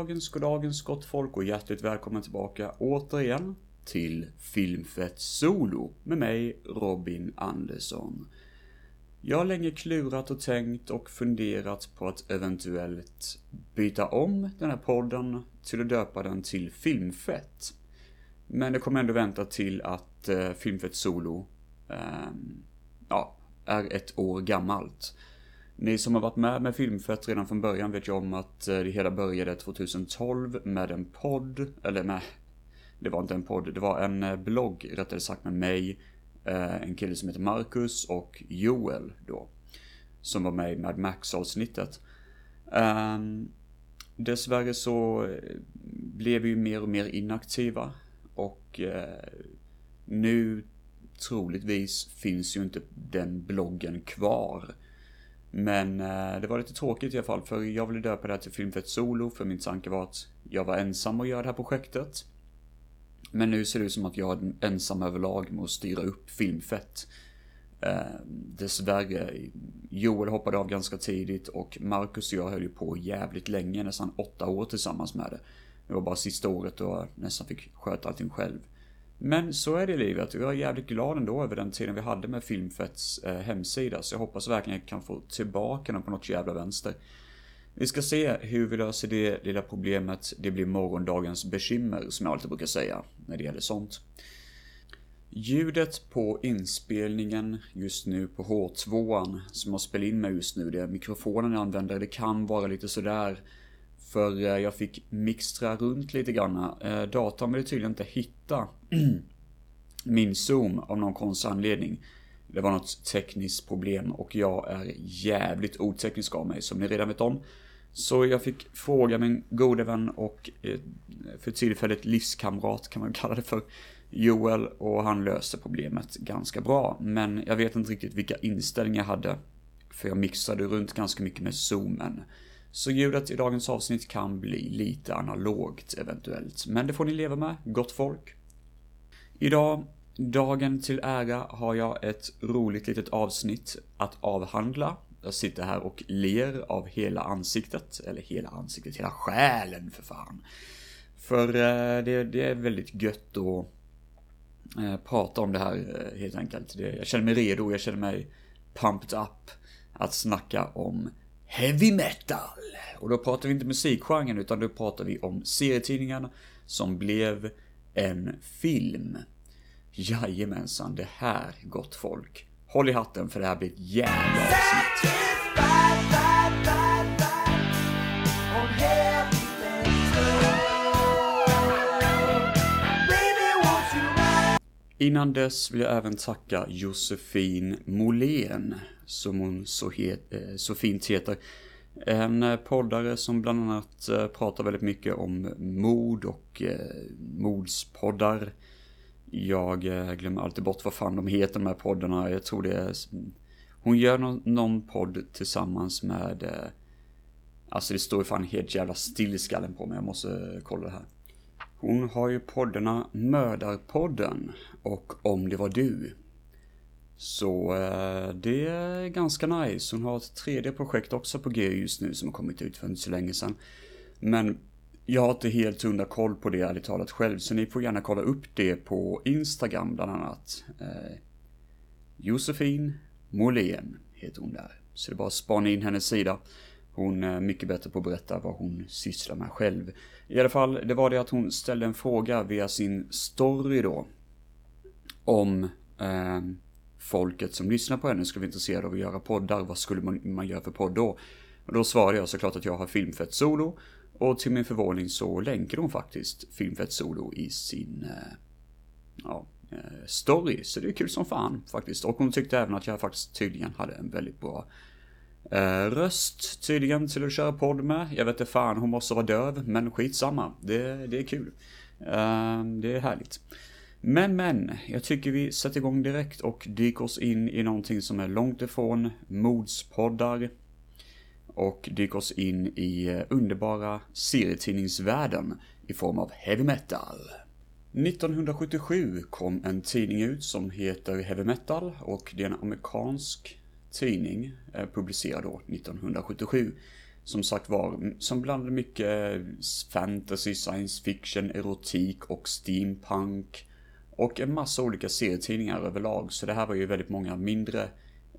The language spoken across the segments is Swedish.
Goddagens, goddagens gott folk och hjärtligt välkommen tillbaka återigen till Filmfett Solo med mig, Robin Andersson. Jag har länge klurat och tänkt och funderat på att eventuellt byta om den här podden till att döpa den till Filmfett. Men det kommer ändå vänta till att eh, Filmfett Solo, eh, ja, är ett år gammalt. Ni som har varit med med Filmfett redan från början vet ju om att eh, det hela började 2012 med en podd, eller nej, det var inte en podd, det var en eh, blogg rättare sagt med mig, eh, en kille som heter Marcus och Joel då. Som var med i Mad Max avsnittet. Ehm, dessvärre så blev vi ju mer och mer inaktiva och nu troligtvis finns ju inte den bloggen kvar. Men eh, det var lite tråkigt i alla fall, för jag ville döpa det här till Filmfett Solo, för min tanke var att jag var ensam och göra det här projektet. Men nu ser det ut som att jag är ensam överlag med att styra upp Filmfett. Eh, dessvärre, Joel hoppade av ganska tidigt och Marcus och jag höll ju på jävligt länge, nästan åtta år tillsammans med det. Det var bara sista året då jag nästan fick sköta allting själv. Men så är det i livet och jag är jävligt glad ändå över den tiden vi hade med Filmfetts eh, hemsida. Så jag hoppas verkligen jag kan få tillbaka den på något jävla vänster. Vi ska se hur vi löser det lilla problemet. Det blir morgondagens bekymmer som jag alltid brukar säga när det gäller sånt. Ljudet på inspelningen just nu på H2 som jag spelar in med just nu, det är mikrofonen jag använder, det kan vara lite sådär för eh, jag fick mixtra runt lite grann. Eh, Datorn ville tydligen inte hitta min zoom av någon konstig anledning. Det var något tekniskt problem och jag är jävligt oteknisk av mig som ni redan vet om. Så jag fick fråga min gode vän och eh, för tillfället livskamrat kan man kalla det för. Joel och han löste problemet ganska bra. Men jag vet inte riktigt vilka inställningar jag hade. För jag mixade runt ganska mycket med zoomen. Så ljudet i dagens avsnitt kan bli lite analogt eventuellt, men det får ni leva med, gott folk. Idag, dagen till ära, har jag ett roligt litet avsnitt att avhandla. Jag sitter här och ler av hela ansiktet, eller hela ansiktet, hela själen för fan. För eh, det, det, är väldigt gött att eh, prata om det här eh, helt enkelt. Jag känner mig redo, jag känner mig pumped up att snacka om heavy metal. Och då pratar vi inte musikgenren utan då pratar vi om serietidningarna som blev en film. Jajamensan, det här gott folk. Håll i hatten för det här blir ett jävla avsnitt. Innan dess vill jag även tacka Josefin Molén som hon så, het, eh, så fint heter. En eh, poddare som bland annat eh, pratar väldigt mycket om mod och modspoddar. Jag glömmer alltid bort vad fan de heter de här poddarna. Jag tror det är... Hon gör någon, någon podd tillsammans med... Alltså det står ju fan helt jävla still i skallen på mig. Jag måste kolla det här. Hon har ju poddarna Mördarpodden och Om det var du. Så eh, det är ganska nice. Hon har ett tredje projekt också på G just nu som har kommit ut för inte så länge sedan. Men jag har inte helt hundra koll på det ärligt talat själv, så ni får gärna kolla upp det på Instagram bland annat. Eh, Josefin Molén heter hon där. Så det är bara att spana in hennes sida. Hon är mycket bättre på att berätta vad hon sysslar med själv. I alla fall, det var det att hon ställde en fråga via sin story då. Om eh, folket som lyssnar på henne skulle vara intresserade av att göra poddar. Vad skulle man, man göra för podd då? Och då svarade jag såklart att jag har Filmfett Solo. Och till min förvåning så länkar hon faktiskt Filmfett Solo i sin eh, ja, eh, story. Så det är kul som fan faktiskt. Och hon tyckte även att jag faktiskt tydligen hade en väldigt bra eh, röst tydligen till att köra podd med. Jag vet inte fan, hon måste vara döv, men skitsamma. Det, det är kul. Eh, det är härligt. Men men, jag tycker vi sätter igång direkt och dyker oss in i någonting som är långt ifrån modspoddar. Och dyker oss in i eh, underbara serietidningsvärlden i form av heavy metal. 1977 kom en tidning ut som heter Heavy Metal och det är en amerikansk tidning, eh, publicerad då 1977. som sagt var, som blandade mycket eh, fantasy, science fiction, erotik och steampunk. Och en massa olika serietidningar överlag, så det här var ju väldigt många mindre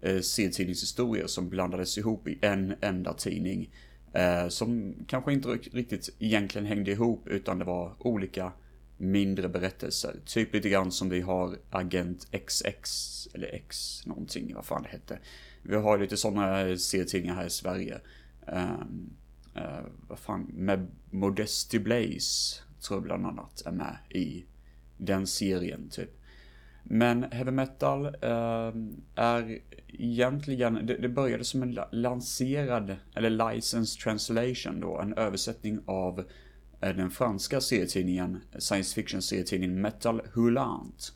eh, serietidningshistorier som blandades ihop i en enda tidning. Eh, som kanske inte riktigt egentligen hängde ihop, utan det var olika mindre berättelser. Typ lite grann som vi har Agent XX, eller X någonting, vad fan det hette. Vi har lite sådana serietidningar här i Sverige. Um, uh, vad fan, med Modesty Blaze, tror jag bland annat, är med i den serien typ. Men heavy metal eh, är egentligen, det, det, började som en lanserad, eller licensed translation då, en översättning av eh, den franska serietidningen, science fiction serietidningen Metal Houlant.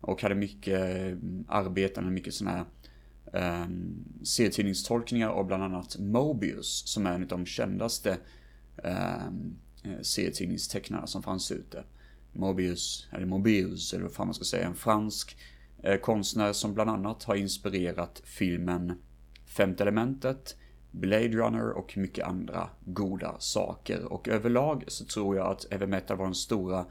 Och hade mycket uh, arbeten, mycket sådana här eh, serietidningstolkningar av bland annat Mobius, som är en av de kändaste ehm, eh, serietidningstecknarna som fanns ute. Mobius, eller Mobius, eller vad fan man ska säga, en fransk eh, konstnär som bland annat har inspirerat filmen Femte elementet, Blade Runner och mycket andra goda saker. Och överlag så tror jag att heavy metal var den stora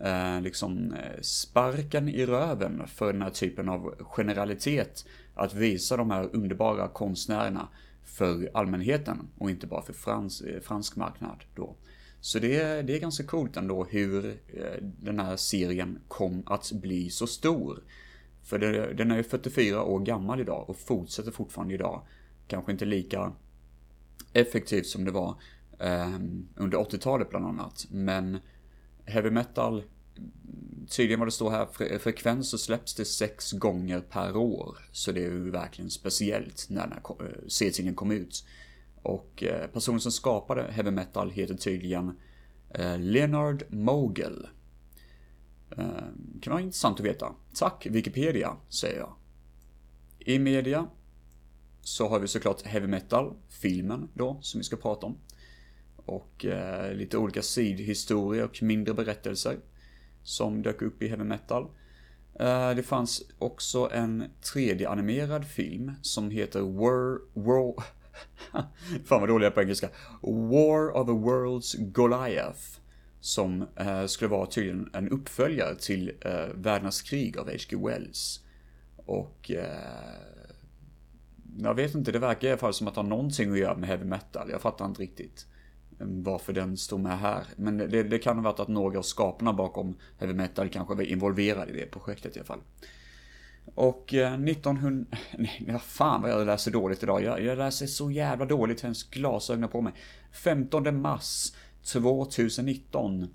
eh, liksom eh, sparken i röven för den här typen av generalitet. Att visa de här underbara konstnärerna för allmänheten och inte bara för frans, eh, fransk marknad då. Så det är, det är ganska coolt ändå hur eh, den här serien kom att bli så stor. För det, den är ju 44 år gammal idag och fortsätter fortfarande idag. Kanske inte lika effektivt som det var eh, under 80-talet bland annat. Men heavy metal, tydligen vad det står här, fre frekvens så släpps det sex gånger per år. Så det är ju verkligen speciellt när den här eh, serietidningen kom ut. Och eh, personen som skapade heavy metal heter tydligen eh, Leonard Mogel. Eh, kan vara intressant att veta. Tack Wikipedia, säger jag. I media så har vi såklart heavy metal, filmen då, som vi ska prata om. Och eh, lite olika sidhistorier och mindre berättelser som dök upp i heavy metal. Eh, det fanns också en 3D-animerad film som heter War... War Fan vad dåliga jag på engelska. War of the Worlds Goliath. Som eh, skulle vara tydligen en uppföljare till eh, Världens krig av H.G. Wells. Och... Eh, jag vet inte, det verkar i alla fall som att ha någonting att göra med heavy metal. Jag fattar inte riktigt eh, varför den står med här. Men det, det kan ha varit att några av skaparna bakom heavy metal kanske var involverade i det projektet i alla fall. Och eh, 1900... Nej, vad fan vad jag läser dåligt idag. Jag, jag läser så jävla dåligt, jag har ens glasögon på mig. 15 mars 2019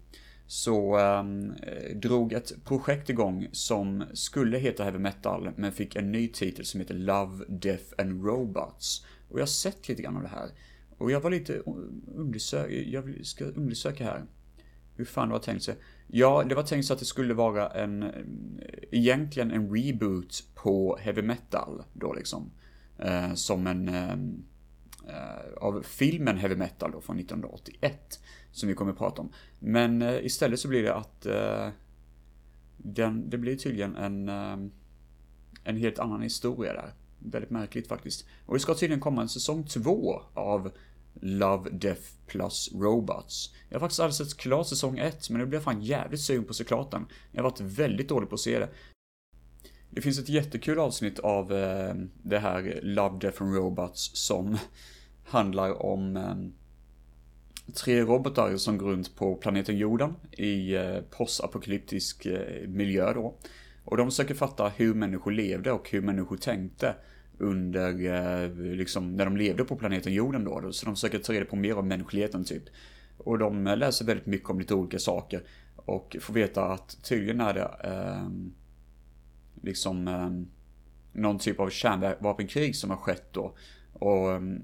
så um, drog ett projekt igång som skulle heta Heavy Metal, men fick en ny titel som heter Love, Death and Robots. Och jag har sett lite grann av det här. Och jag var lite undersöka, jag ska undersöka här. Hur fan det var tänkt sig. Ja, det var tänkt så att det skulle vara en, egentligen en reboot på heavy metal då liksom. Eh, som en, eh, eh av filmen Heavy Metal då från 1981. Som vi kommer att prata om. Men eh, istället så blir det att eh, den, det blir tydligen en, eh, en helt annan historia där. Väldigt märkligt faktiskt. Och det ska tydligen komma en säsong två av Love, Death plus Robots. Jag har faktiskt aldrig sett klart säsong 1, men nu blir jag fan jävligt sugen på att se klart den. Jag har varit väldigt dålig på att se det. Det finns ett jättekul avsnitt av eh, det här Love, Death and Robots som handlar om eh, tre robotar som går runt på planeten jorden i eh, postapokalyptisk eh, miljö då. Och de försöker fatta hur människor levde och hur människor tänkte under, eh, liksom, när de levde på planeten jorden då. Så de försöker ta reda på mer om mänskligheten typ. Och de eh, läser väldigt mycket om lite olika saker. Och får veta att tydligen är det eh, liksom eh, någon typ av kärnvapenkrig som har skett då. Och ehm,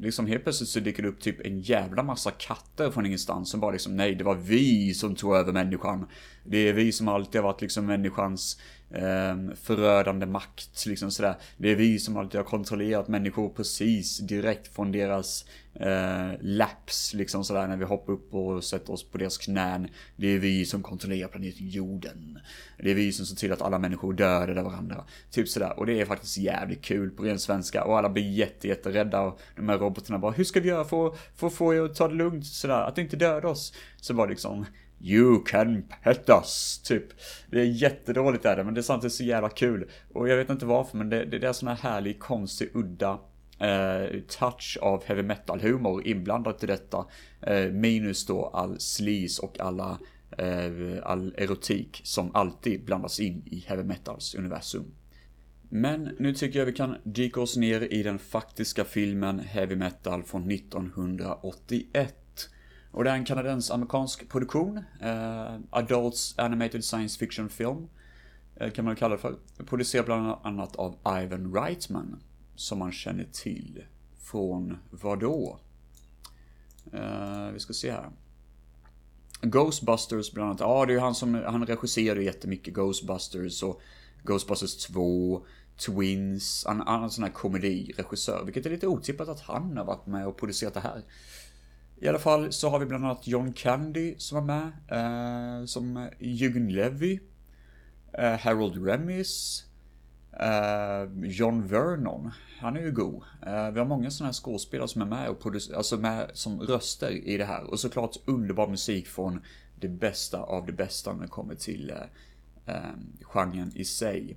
liksom helt plötsligt så dyker det upp typ en jävla massa katter från ingenstans som bara liksom nej det var vi som tog över människan. Det är vi som alltid har varit liksom människans eh, förödande makt, liksom sådär. Det är vi som alltid har kontrollerat människor precis direkt från deras eh, laps, liksom sådär, när vi hoppar upp och sätter oss på deras knän. Det är vi som kontrollerar planeten jorden. Det är vi som ser till att alla människor dör varandra. Typ sådär, och det är faktiskt jävligt kul på ren svenska. Och alla blir jätte, jätterädda och de här robotarna bara, hur ska vi göra för, för att få er att ta det lugnt sådär, att inte döda oss? Så bara liksom, You can pet us, typ. Det är jättedåligt är det, men det är samtidigt så jävla kul. Och jag vet inte varför, men det, det, det är sån här härlig, konstig, udda eh, touch av heavy metal-humor inblandat i detta. Eh, minus då all sleaze och alla, eh, all erotik som alltid blandas in i heavy metals universum. Men nu tycker jag vi kan dyka oss ner i den faktiska filmen Heavy Metal från 1981. Och det är en kanadensk-amerikansk produktion. Eh, Adults Animated Science Fiction Film. Eh, kan man kalla det för. Producerad bland annat av Ivan Reitman. Som man känner till. Från vadå? Eh, vi ska se här. Ghostbusters bland annat. Ja, det är ju han som, han regisserade jättemycket Ghostbusters och Ghostbusters 2. Twins, han, annan är en sån här komediregissör, vilket är lite otippat att han har varit med och producerat det här. I alla fall så har vi bland annat John Candy som är med, eh, som Jürgen Levy, eh, Harold Remis, eh, John Vernon, han är ju god. Eh, vi har många sådana här skådespelare som är med och producerar, alltså med som röster i det här. Och såklart underbar musik från det bästa av det bästa när det kommer till eh, eh genren i sig.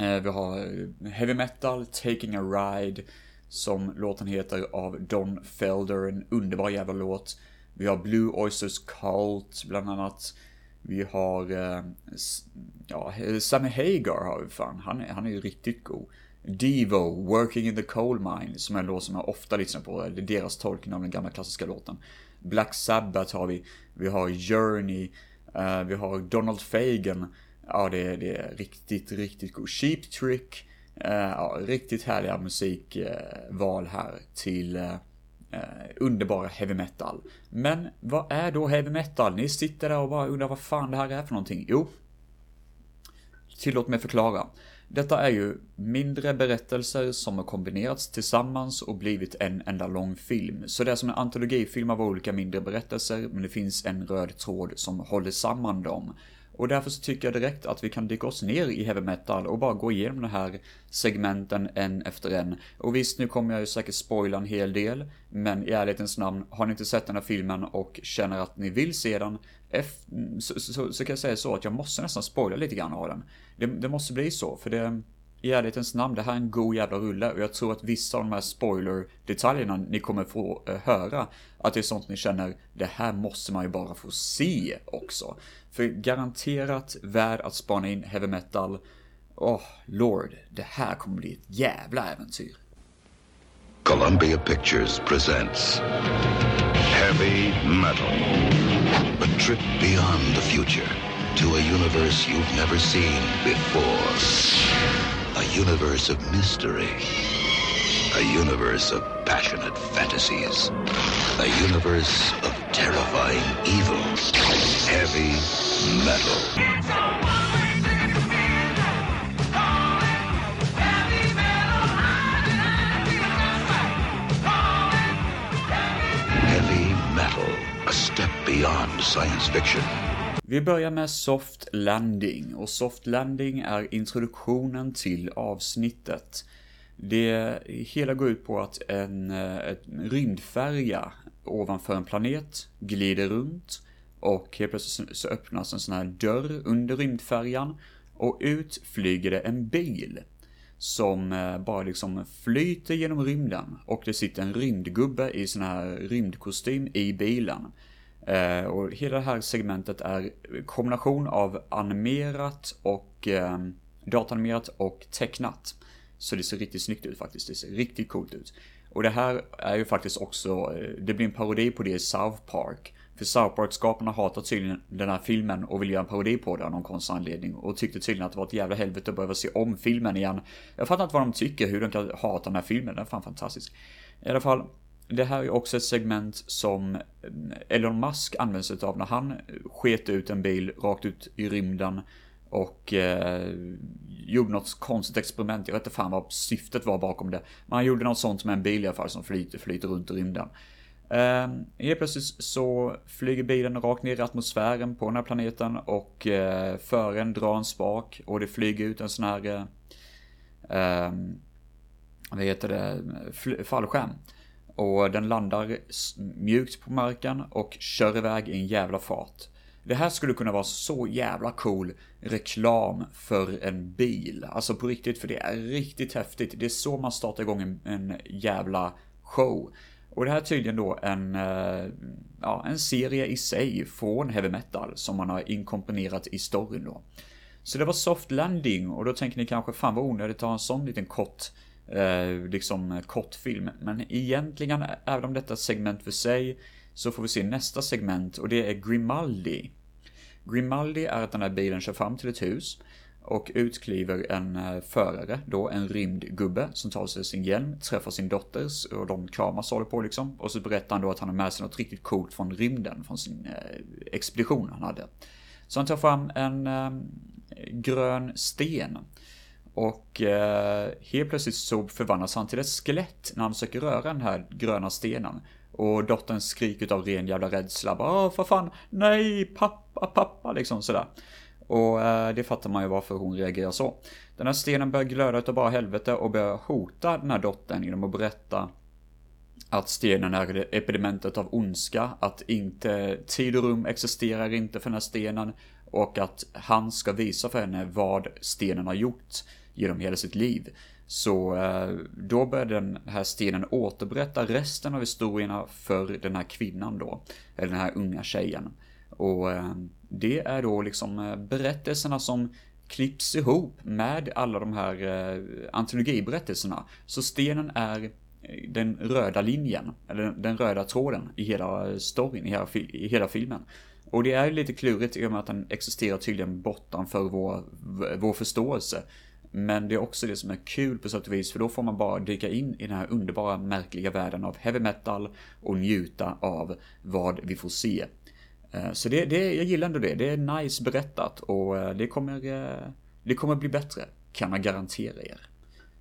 Eh, vi har eh, heavy metal, Taking a Ride, som låten heter av Don Felder, en underbar jävla låt. Vi har Blue Oysters Cult bland annat. Vi har, eh, ja, Sammy Hagar har vi fan, han är, han är ju riktigt god. Devo, Working in the Coal Mine, som är en låt som jag ofta lyssnar på, det är deras tolkning av den gamla klassiska låten. Black Sabbath har vi, vi har Journey, eh, vi har Donald Fagan, ja det, det är riktigt, riktigt god. Cheap Trick, Eh, ja, riktigt härliga musikval här till eh, underbara heavy metal. Men vad är då heavy metal? Ni sitter där och bara undrar vad fan det här är för någonting. Jo, tillåt mig förklara. Detta är ju mindre berättelser som har kombinerats tillsammans och blivit en enda lång film. Så det är som en antologifilm av olika mindre berättelser, men det finns en röd tråd som håller samman dem. Och därför så tycker jag direkt att vi kan dyka oss ner i heavy metal och bara gå igenom de här segmenten en efter en. Och visst, nu kommer jag ju säkert spoila en hel del, men i ärlighetens namn, har ni inte sett den här filmen och känner att ni vill se den, så, så, så, så kan jag säga så att jag måste nästan spoila lite grann av den. Det, det måste bli så, för det, i ärlighetens namn, det här är en god jävla rulle och jag tror att vissa av de här spoiler-detaljerna ni kommer få eh, höra, att det är sånt ni känner, det här måste man ju bara få se också. För garanterat värd att spana in heavy metal. Åh, oh, lord, det här kommer bli ett jävla äventyr. Columbia Pictures presents Heavy Metal. A trip beyond the future to a universe you've never seen before. A universe of mystery. A universe of passionate fantasies. A universe of terrifying evil. Heavy metal. Heavy metal, a step beyond science fiction. Vi börjar med Soft Landing och Soft Landing är introduktionen till avsnittet. Det hela går ut på att en, eh, en rymdfärja ovanför en planet glider runt och helt plötsligt så öppnas en sån här dörr under rymdfärjan och ut flyger det en bil som eh, bara liksom flyter genom rymden och det sitter en rymdgubbe i sån här rymdkostym i bilen. Eh, och hela det här segmentet är kombination av animerat och eh, datanimerat och tecknat. Så det ser riktigt snyggt ut faktiskt, det ser riktigt coolt ut. Och det här är ju faktiskt också, eh, det blir en parodi på det i South Park. För South Park-skaparna hatar tydligen den här filmen och vill göra en parodi på den av någon konstig anledning. Och tyckte tydligen att det var ett jävla helvete att behöva se om filmen igen. Jag fattar inte vad de tycker, hur de kan hata den här filmen, den är fan fantastisk. I alla fall, det här är också ett segment som eh, Elon Musk använde sig av när han sket ut en bil rakt ut i rymden och eh, gjorde något konstigt experiment. Jag vet inte fan vad syftet var bakom det. Men han gjorde något sånt med en bil i alla fall som flyter, flyter runt i rymden. Eh, helt plötsligt så flyger bilen rakt ner i atmosfären på den här planeten och eh, föraren drar en spak och det flyger ut en sån här eh, eh vad heter det, fallskärm. Och den landar mjukt på marken och kör iväg i en jävla fart. Det här skulle kunna vara så jävla cool reklam för en bil. Alltså på riktigt, för det är riktigt häftigt. Det är så man startar igång en, en jävla show. Och det här är tydligen då en, eh, ja, en serie i sig från heavy metal som man har inkomponerat i storyn då. Så det var soft landing och då tänker ni kanske fan vad onödigt att ha en sån liten kort eh, liksom eh, kortfilm. Men egentligen, även om detta är ett segment för sig, så får vi se nästa segment och det är Grimaldi. Grimaldi är att den här bilen kör fram till ett hus och utkliver en eh, förare, då en rymdgubbe som tar sig sin hjälm, träffar sin dotters och de kramas och håller på liksom. Och så berättar han då att han har med sig något riktigt coolt från rymden, från sin eh, expedition han hade. Så han tar fram en eh, grön sten och eh, helt plötsligt så förvandlas han till ett skelett när han försöker röra den här gröna stenen. Och dottern skriker av ren jävla rädsla. Bara, vad fan, nej, pappa, pappa, liksom sådär. Och eh, det fattar man ju varför hon reagerar så. Den här stenen börjar glöda utav bara helvete och börjar hota den här dottern genom att berätta att stenen är epidementet av ondska, att inte tid och rum existerar inte för den här stenen och att han ska visa för henne vad stenen har gjort genom hela sitt liv. Så eh, då började den här stenen återberätta resten av historierna för den här kvinnan då, eller den här unga tjejen. Och eh, det är då liksom eh, berättelserna som klipps ihop med alla de här antologiberättelserna. Så stenen är den röda linjen, eller den röda tråden i hela storyn, i hela, i hela filmen. Och det är lite klurigt i och med att den existerar tydligen bortanför vår, vår förståelse. Men det är också det som är kul på sätt och vis, för då får man bara dyka in i den här underbara, märkliga världen av heavy metal och njuta av vad vi får se. Eh, så det, det, jag gillar ändå det. Det är nice berättat och eh, det kommer, eh, det kommer bli bättre, kan jag garantera er.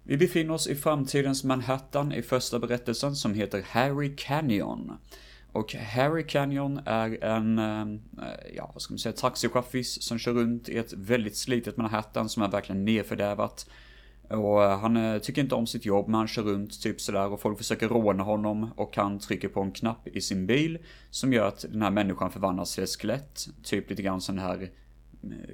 Vi befinner oss i framtidens Manhattan i första berättelsen som heter Harry Canyon. Och Harry Canyon är en, ehm, eh, ja vad ska man säga, taxichaffis som kör runt i ett väldigt slitet Manhattan som är verkligen nedfördärvat. Och eh, han eh, tycker inte om sitt jobb men han kör runt typ sådär och folk försöker råna honom och han trycker på en knapp i sin bil som gör att den här människan förvandlas till ett skelett. Typ lite grann som det här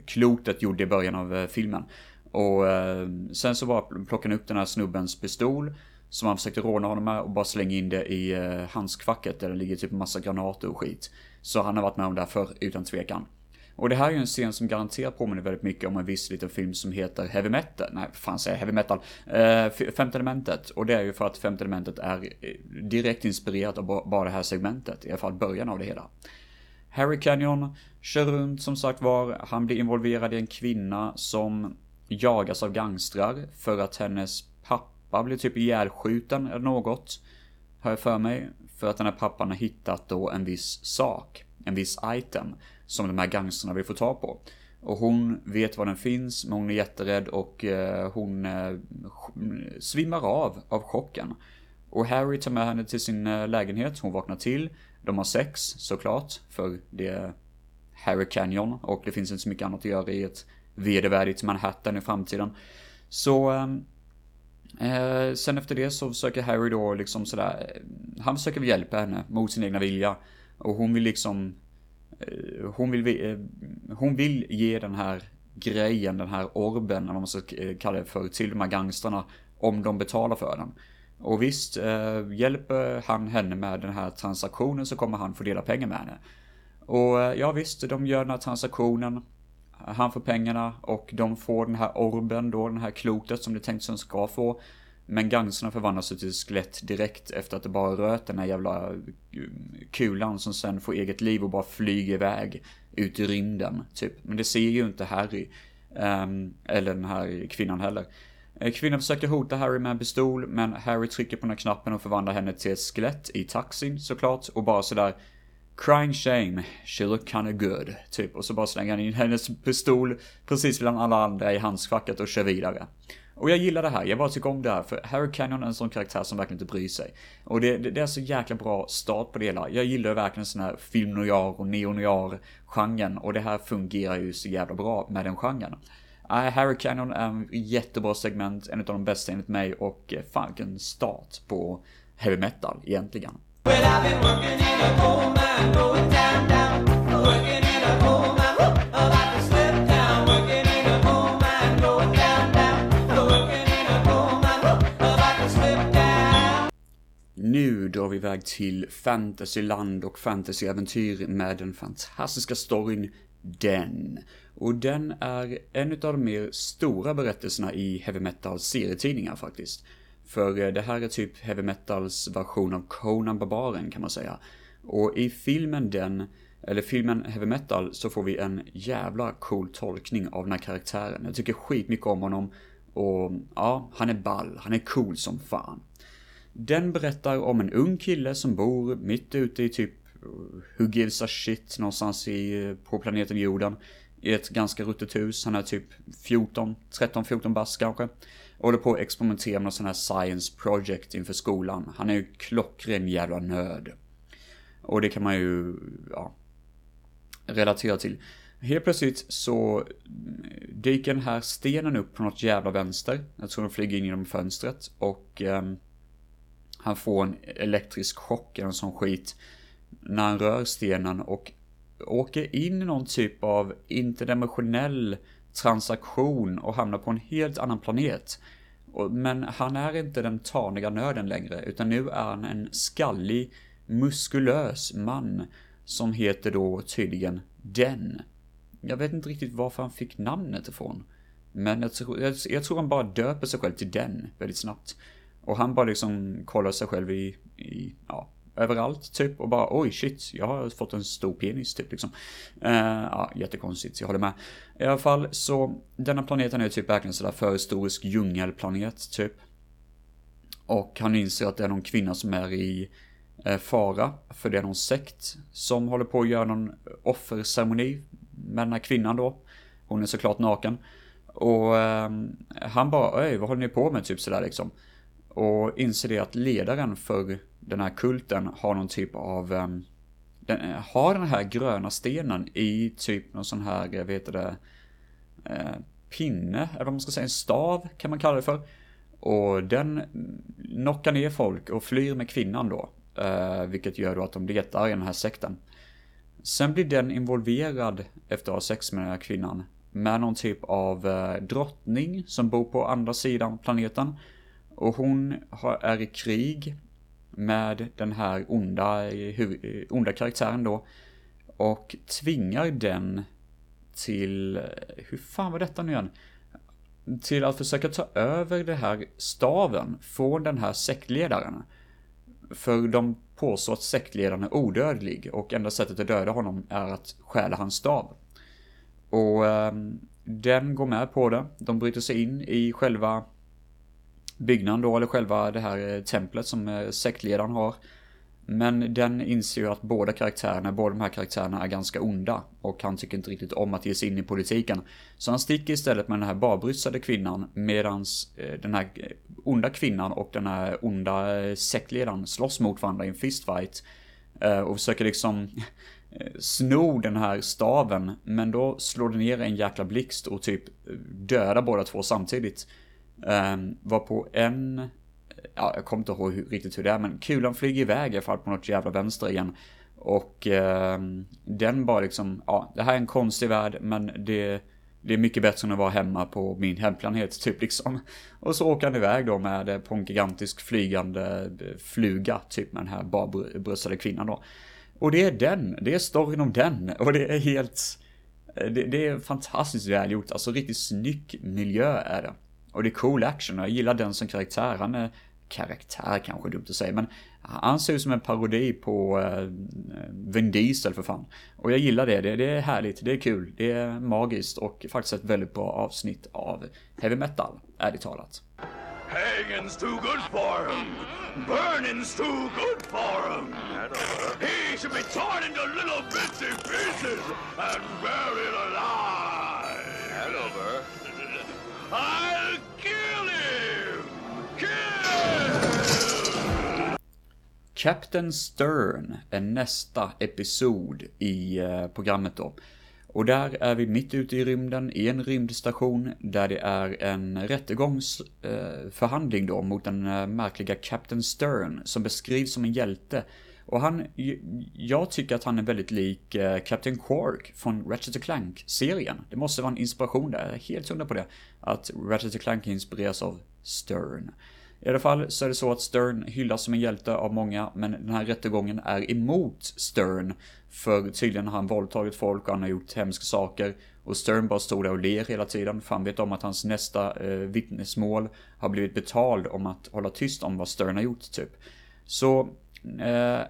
klotet gjorde i början av filmen. Och ehm, sen så bara plockar han upp den här snubbens pistol som han försökte råna honom med och bara slänga in det i eh, handskfacket där det ligger typ massa granater och skit. Så han har varit med om det här förr, utan tvekan. Och det här är ju en scen som garanterat påminner väldigt mycket om en viss liten film som heter Heavy Metal. Nej, fan säger Heavy Metal. Eh, Femte Elementet. Och det är ju för att Femte Elementet är eh, direkt inspirerat av bara det här segmentet. I alla fall början av det hela. Harry Canyon kör runt som sagt var. Han blir involverad i en kvinna som jagas av gangstrar för att hennes pappa blev typ ihjälskjuten eller något. Har jag för mig. För att den här pappan har hittat då en viss sak. En viss item. Som de här gangsterna vill få tag på. Och hon vet var den finns, men hon är jätterädd och eh, hon eh, svimmar av av chocken. Och Harry tar med henne till sin eh, lägenhet, hon vaknar till. De har sex, såklart, för det är Harry Canyon och det finns inte så mycket annat att göra i ett vedervärdigt Manhattan i framtiden. Så ehm, Eh, sen efter det så försöker Harry då liksom sådär, eh, han försöker hjälpa henne mot sin egna vilja. Och hon vill liksom, eh, hon vill, eh, hon vill ge den här grejen, den här orben, eller vad man ska eh, kalla det för, till de här gangstrarna. om de betalar för den. Och visst, eh, hjälper han henne med den här transaktionen så kommer han få dela pengar med henne. Och eh, ja visst, de gör den här transaktionen. Han får pengarna och de får den här orben då, den här klotet som det tänkt som ska få. Men gangsterna förvandlas till skelett direkt efter att det bara röt den här jävla mm, kulan som sen får eget liv och bara flyger iväg ut i rymden, typ. Men det ser ju inte Harry. Um, eller den här kvinnan heller. Eh, kvinnan försöker hota Harry med en pistol, men Harry trycker på den här knappen och förvandlar henne till ett skelett i taxin såklart. Och bara sådär Crying shame, she look kinda good. Typ, och så bara slänger han in hennes pistol precis bland alla andra i handskfacket och kör vidare. Och jag gillar det här, jag bara tycker om det här, för Harry Canyon är en sån karaktär som verkligen inte bryr sig. Och det, det, det är så jäkla bra start på det hela. Jag gillar verkligen sån här film noir och neo noir genren och det här fungerar ju så jävla bra med den genren. Uh, Harry Canyon är en jättebra segment, en av de bästa enligt mig och eh, fan vilken start på heavy metal egentligen. Nu iväg till fantasyland och fantasyäventyr med den fantastiska storyn Den. Och den är en av de mer stora berättelserna i heavy metal serietidningar faktiskt. För eh, det här är typ heavy metals version av Conan Barbaren kan man säga. Och i filmen den, eller filmen Heavy Metal, så får vi en jävla cool tolkning av den här karaktären. Jag tycker skitmycket om honom. Och ja, han är ball, han är cool som fan. Den berättar om en ung kille som bor mitt ute i typ Who gives a shit någonstans i, på planeten jorden. I ett ganska ruttet hus. Han är typ 14, 13, 14 bast kanske. Och håller på att experimentera med någon sån här science project inför skolan. Han är ju klockren jävla nörd. Och det kan man ju, ja, relatera till. Helt plötsligt så dyker den här stenen upp på något jävla vänster. Jag tror den flyger in genom fönstret och eh, han får en elektrisk chock eller en sån skit när han rör stenen och åker in i någon typ av interdimensionell transaktion och hamnar på en helt annan planet. Men han är inte den taniga nörden längre, utan nu är han en skallig, muskulös man som heter då tydligen Den. Jag vet inte riktigt varför han fick namnet ifrån. Men jag tror, jag, jag tror han bara döper sig själv till Den väldigt snabbt. Och han bara liksom kollar sig själv i, i ja, överallt typ och bara oj shit, jag har fått en stor penis typ liksom. Uh, ja, jättekonstigt, jag håller med. I alla fall så, denna planeten är typ verkligen sådär förhistorisk djungelplanet typ. Och han inser att det är någon kvinna som är i eh, fara, för det är någon sekt som håller på att göra någon offerceremoni med den här kvinnan då. Hon är såklart naken. Och eh, han bara, oj vad håller ni på med typ sådär liksom. Och inser det att ledaren för den här kulten har någon typ av um, den, eh, har den här gröna stenen i typ någon sån här, eh, jag vet det, eh, pinne, eller vad man ska säga, en stav kan man kalla det för. Och den knockar ner folk och flyr med kvinnan då. Eh, vilket gör då att de letar i den här sekten. Sen blir den involverad efter att ha sex med den här kvinnan. Med någon typ av eh, drottning som bor på andra sidan planeten. Och hon har, är i krig med den här onda, onda karaktären då. Och tvingar den till, hur fan var detta nu igen? Till att försöka ta över det här staven från den här sektledaren. För de påstår att sektledaren är odödlig och enda sättet att döda honom är att stjäla hans stav. Och eh, den går med på det. De bryter sig in i själva byggnaden då, eller själva det här eh, templet som eh, sektledaren har. Men den inser ju att båda karaktärerna, båda de här karaktärerna är ganska onda. Och han tycker inte riktigt om att ge sig in i politiken. Så han sticker istället med den här barbryssade kvinnan medans eh, den här onda kvinnan och den här onda sektledaren slåss mot varandra i en fistfight. Och försöker liksom sno den här staven. Men då slår det ner en jäkla blixt och typ dödar båda två samtidigt. Um, var på en, ja jag kommer inte ihåg hur, riktigt hur det är men kulan flyger iväg i alla fall på något jävla vänster igen. Och um, den bara liksom, ja det här är en konstig värld men det, det är mycket bättre än att vara hemma på min hemplanet typ liksom. Och så åker han iväg då med på en gigantisk flygande eh, fluga typ med den här barbröstade kvinnan då. Och det är den, det är storyn om den och det är helt, eh, det, det är fantastiskt välgjort, alltså riktigt snygg miljö är det. Och det är cool action och jag gillar den som karaktär. Han är karaktär kanske dumt att säga, men han ser ut som en parodi på uh, Vin Diesel för fan. Och jag gillar det. det, det är härligt, det är kul, det är magiskt och faktiskt ett väldigt bra avsnitt av heavy metal, ärligt talat. Hanging's too good for him. Burning's too good for him. He should be torn into little bitsy pieces and buried alive. Hanover. I'll kill him! Kill! Captain Stern är nästa episod i eh, programmet då. Och där är vi mitt ute i rymden i en rymdstation där det är en rättegångsförhandling eh, då mot den eh, märkliga Captain Stern som beskrivs som en hjälte. Och han, jag tycker att han är väldigt lik eh, Captain Quark från Ratchet Clank-serien. Det måste vara en inspiration där, jag är helt hundra på det. Att Ratchet Clank inspireras av Stern. I alla fall så är det så att Stern hyllas som en hjälte av många, men den här rättegången är emot Stern. För tydligen har han våldtagit folk och han har gjort hemska saker. Och Stern bara stod där och ler hela tiden, för han vet om att hans nästa eh, vittnesmål har blivit betald om att hålla tyst om vad Stern har gjort, typ. Så, eh,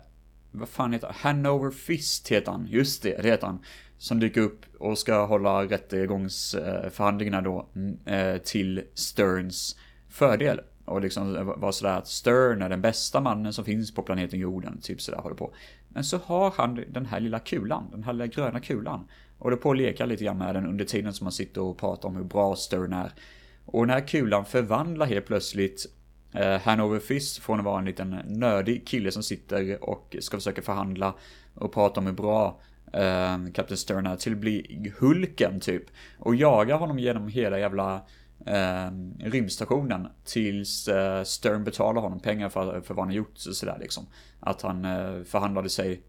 vad fan heter han? Hanover Fist heter han, just det, det heter han. Som dyker upp och ska hålla rättegångsförhandlingarna då mm, eh, till Sterns fördel. Och liksom vara sådär att Stern är den bästa mannen som finns på planeten jorden, typ sådär håller på. Men så har han den här lilla kulan, den här lilla gröna kulan. Och det på att leka lite grann med den under tiden som man sitter och pratar om hur bra Stern är. Och den här kulan förvandlar helt plötsligt Eh, Hanover Fist från att vara en liten nördig kille som sitter och ska försöka förhandla och prata om hur bra eh, Captain Stern är till att bli Hulken typ. Och jagar honom genom hela jävla eh, rymdstationen tills eh, Stern betalar honom pengar för, för vad han har gjort. Sådär liksom. Att han eh, förhandlade sig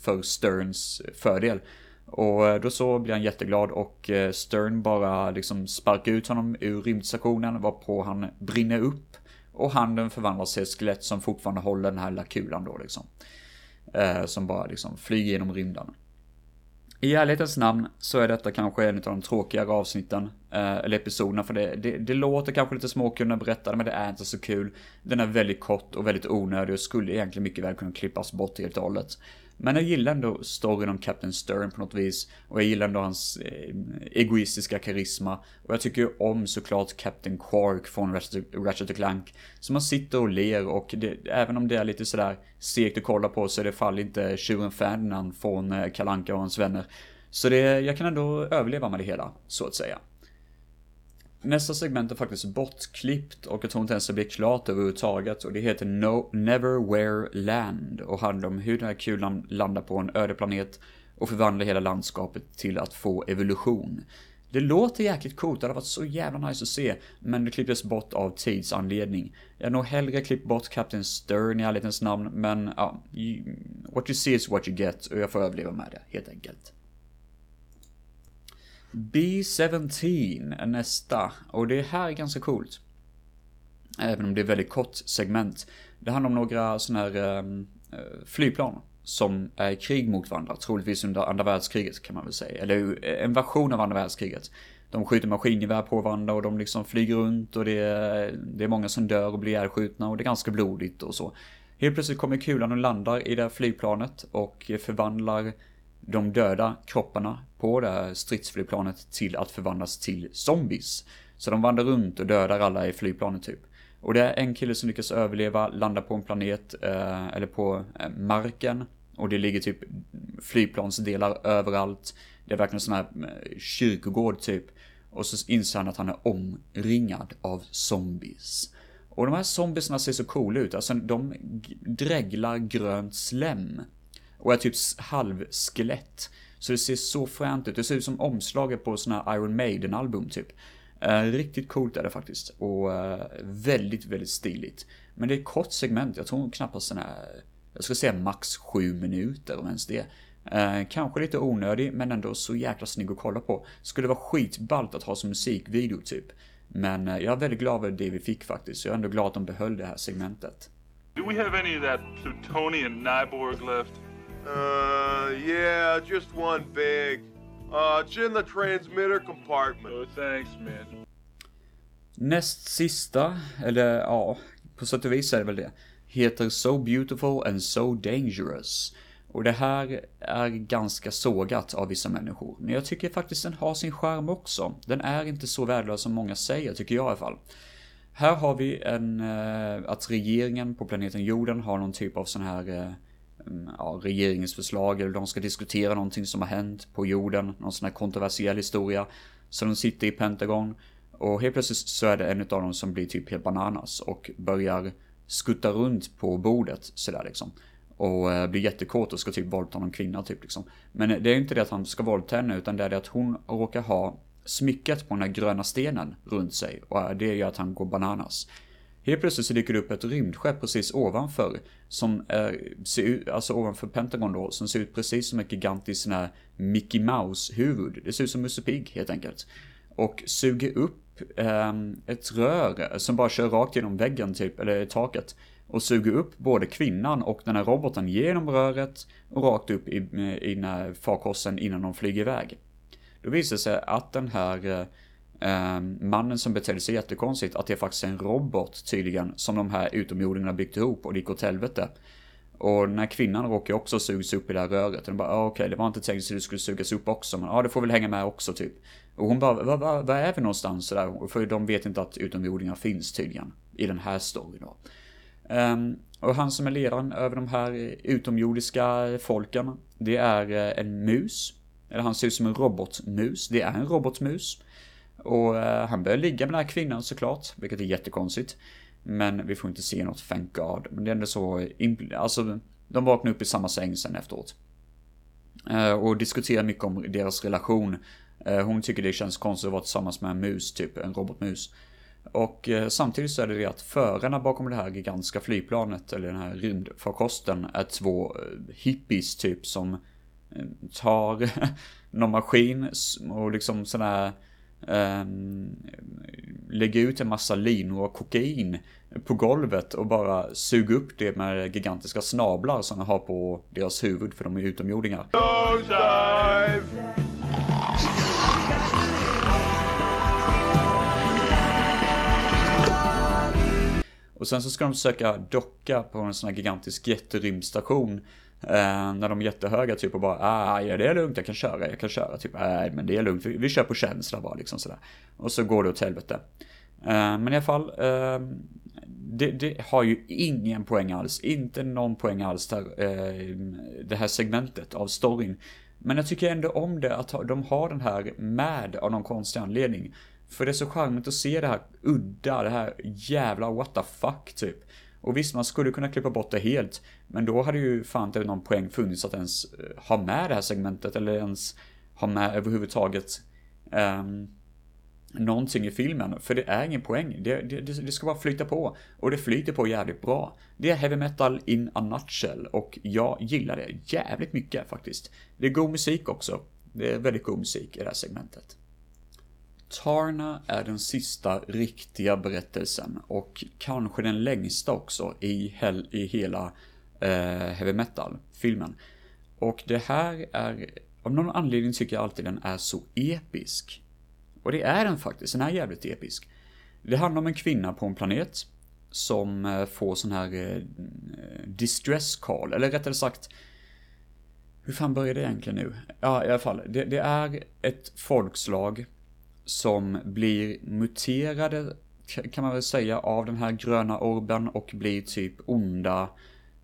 för Sterns fördel. Och eh, då så blir han jätteglad och eh, Stern bara liksom sparkar ut honom ur rymdstationen varpå han brinner upp. Och handen förvandlas till ett skelett som fortfarande håller den här lilla kulan då liksom. Eh, som bara liksom flyger genom rymden. I ärlighetens namn så är detta kanske en av de tråkigare avsnitten, eh, eller episoderna, för det, det, det låter kanske lite småkul berättade, men det är inte så kul. Den är väldigt kort och väldigt onödig och skulle egentligen mycket väl kunna klippas bort helt och hållet. Men jag gillar ändå storyn om Captain Stern på något vis. Och jag gillar ändå hans eh, egoistiska karisma. Och jag tycker om såklart Captain Quark från Ratchet Clank. Som man sitter och ler och det, även om det är lite sådär segt att kolla på så är det fall inte tjuren Ferdinand från eh, Kalanka och hans vänner. Så det, jag kan ändå överleva med det hela, så att säga. Nästa segment är faktiskt bortklippt och jag tror inte ens det blir klart överhuvudtaget och det heter no, Neverwhere Land och handlar om hur den här kulan landar på en öde planet och förvandlar hela landskapet till att få evolution. Det låter jäkligt coolt, det hade varit så jävla nice att se, men det klipptes bort av tidsanledning. Jag har nog hellre klippt bort Captain Stern i ärlighetens namn, men ja, what you see is what you get och jag får överleva med det, helt enkelt. B17 är nästa och det här är ganska coolt. Även om det är väldigt kort segment. Det handlar om några sådana här um, flygplan som är i krig mot varandra, troligtvis under andra världskriget kan man väl säga. Eller eh, en version av andra världskriget. De skjuter maskingevär på varandra och de liksom flyger runt och det är, det är många som dör och blir ihjälskjutna och det är ganska blodigt och så. Helt plötsligt kommer kulan och landar i det här flygplanet och förvandlar de döda kropparna på det här stridsflygplanet till att förvandlas till zombies. Så de vandrar runt och dödar alla i flygplanet typ. Och det är en kille som lyckas överleva, landar på en planet, eh, eller på eh, marken. Och det ligger typ flygplansdelar överallt. Det är verkligen en sån här eh, kyrkogård typ. Och så inser han att han är omringad av zombies. Och de här zombiesna ser så coola ut, alltså de dreglar grönt slem och är typ halvskelett. Så det ser så fränt ut. Det ser ut som omslaget på såna här Iron Maiden-album typ. Eh, riktigt coolt är det faktiskt. Och eh, väldigt, väldigt stiligt. Men det är ett kort segment. Jag tror knappast den är, jag ska säga max sju minuter om ens det. Eh, kanske lite onödig, men ändå så jäkla snygg att kolla på. Skulle vara skitballt att ha som musikvideo typ. Men jag är väldigt glad över det vi fick faktiskt. Jag är ändå glad att de behöll det här segmentet. Do we have any of that plutonian Nyborg left? Uh, yeah, just one big. Uh, it's in the transmitter compartment. Oh, thanks man. Näst sista, eller ja, på sätt och vis är det väl det, heter So Beautiful and So Dangerous. Och det här är ganska sågat av vissa människor. Men jag tycker faktiskt den har sin charm också. Den är inte så värdelös som många säger, tycker jag i alla fall. här har vi en, eh, att regeringen på planeten jorden har någon typ av sån här eh, Mm, ja, regeringsförslag eller de ska diskutera någonting som har hänt på jorden, någon sån här kontroversiell historia. Så de sitter i Pentagon och helt plötsligt så är det en av dem som blir typ helt bananas och börjar skutta runt på bordet sådär liksom. Och eh, blir jättekåt och ska typ våldta någon kvinna typ liksom. Men det är inte det att han ska våldta henne utan det är det att hon råkar ha smycket på den här gröna stenen runt sig och eh, det gör att han går bananas. Helt plötsligt så dyker det upp ett rymdskepp precis ovanför, som är, ser ut, alltså ovanför Pentagon då, som ser ut precis som ett gigantiskt sån här Mickey Mouse-huvud. Det ser ut som Musse Pigg helt enkelt. Och suger upp eh, ett rör som bara kör rakt genom väggen typ, eller taket. Och suger upp både kvinnan och den här roboten genom röret och rakt upp i, i den här farkosten innan de flyger iväg. Då visar det sig att den här eh, eh, mannen som betedde sig jättekonstigt, att det är faktiskt en robot tydligen, som de här utomjordingarna byggt ihop och det gick åt helvete. Och den här kvinnan råkar också sugas upp i det här röret. Och de bara, ah, okej, okay, det var inte tänkt att du skulle sugas upp också, men ja, ah, det får väl hänga med också typ. Och hon bara, vad va, va är vi någonstans där? För de vet inte att utomjordingar finns tydligen. I den här storyn då. Um, och han som är ledaren över de här utomjordiska folken, det är eh, en mus. Eller han ser ut som en robotmus. Det är en robotmus. Och eh, han börjar ligga med den här kvinnan såklart, vilket är jättekonstigt. Men vi får inte se något, thank God. Men det är ändå så, alltså, de vaknar upp i samma säng sen efteråt. Eh, och diskuterar mycket om deras relation. Eh, hon tycker det känns konstigt att vara tillsammans med en mus, typ en robotmus. Och samtidigt så är det det att förarna bakom det här gigantiska flygplanet, eller den här rymdfarkosten, är två hippies typ som tar någon maskin och liksom sådana här... Ehm, lägga ut en massa linor och kokain på golvet och bara suga upp det med gigantiska snablar som de har på deras huvud för de är utomjordingar. Och sen så ska de försöka docka på en sån här gigantisk jätterymdstation. Eh, när de är jättehöga typ och bara ah, ja det är lugnt, jag kan köra, jag kan köra. Typ nej men det är lugnt, vi, vi kör på känsla bara liksom sådär. Och så går det åt helvete. Eh, men i alla fall, eh, det, det, har ju ingen poäng alls, inte någon poäng alls där, eh, det här segmentet av storyn. Men jag tycker ändå om det, att de har den här med av någon konstig anledning. För det är så charmigt att se det här udda, det här jävla what the fuck typ. Och visst, man skulle kunna klippa bort det helt. Men då hade ju fan inte någon poäng funnits att ens eh, ha med det här segmentet eller ens ha med överhuvudtaget um, någonting i filmen. För det är ingen poäng. Det, det, det, ska bara flyta på. Och det flyter på jävligt bra. Det är heavy metal in a nutshell och jag gillar det jävligt mycket faktiskt. Det är god musik också. Det är väldigt god musik i det här segmentet. Tarna är den sista riktiga berättelsen och kanske den längsta också i, hel, i hela eh, heavy metal-filmen. Och det här är, av någon anledning tycker jag alltid den är så episk. Och det är den faktiskt, den är jävligt episk. Det handlar om en kvinna på en planet som eh, får sån här eh, distress call, eller rättare sagt hur fan börjar det egentligen nu? Ja, i alla fall. Det, det är ett folkslag som blir muterade, kan man väl säga, av den här gröna orben och blir typ onda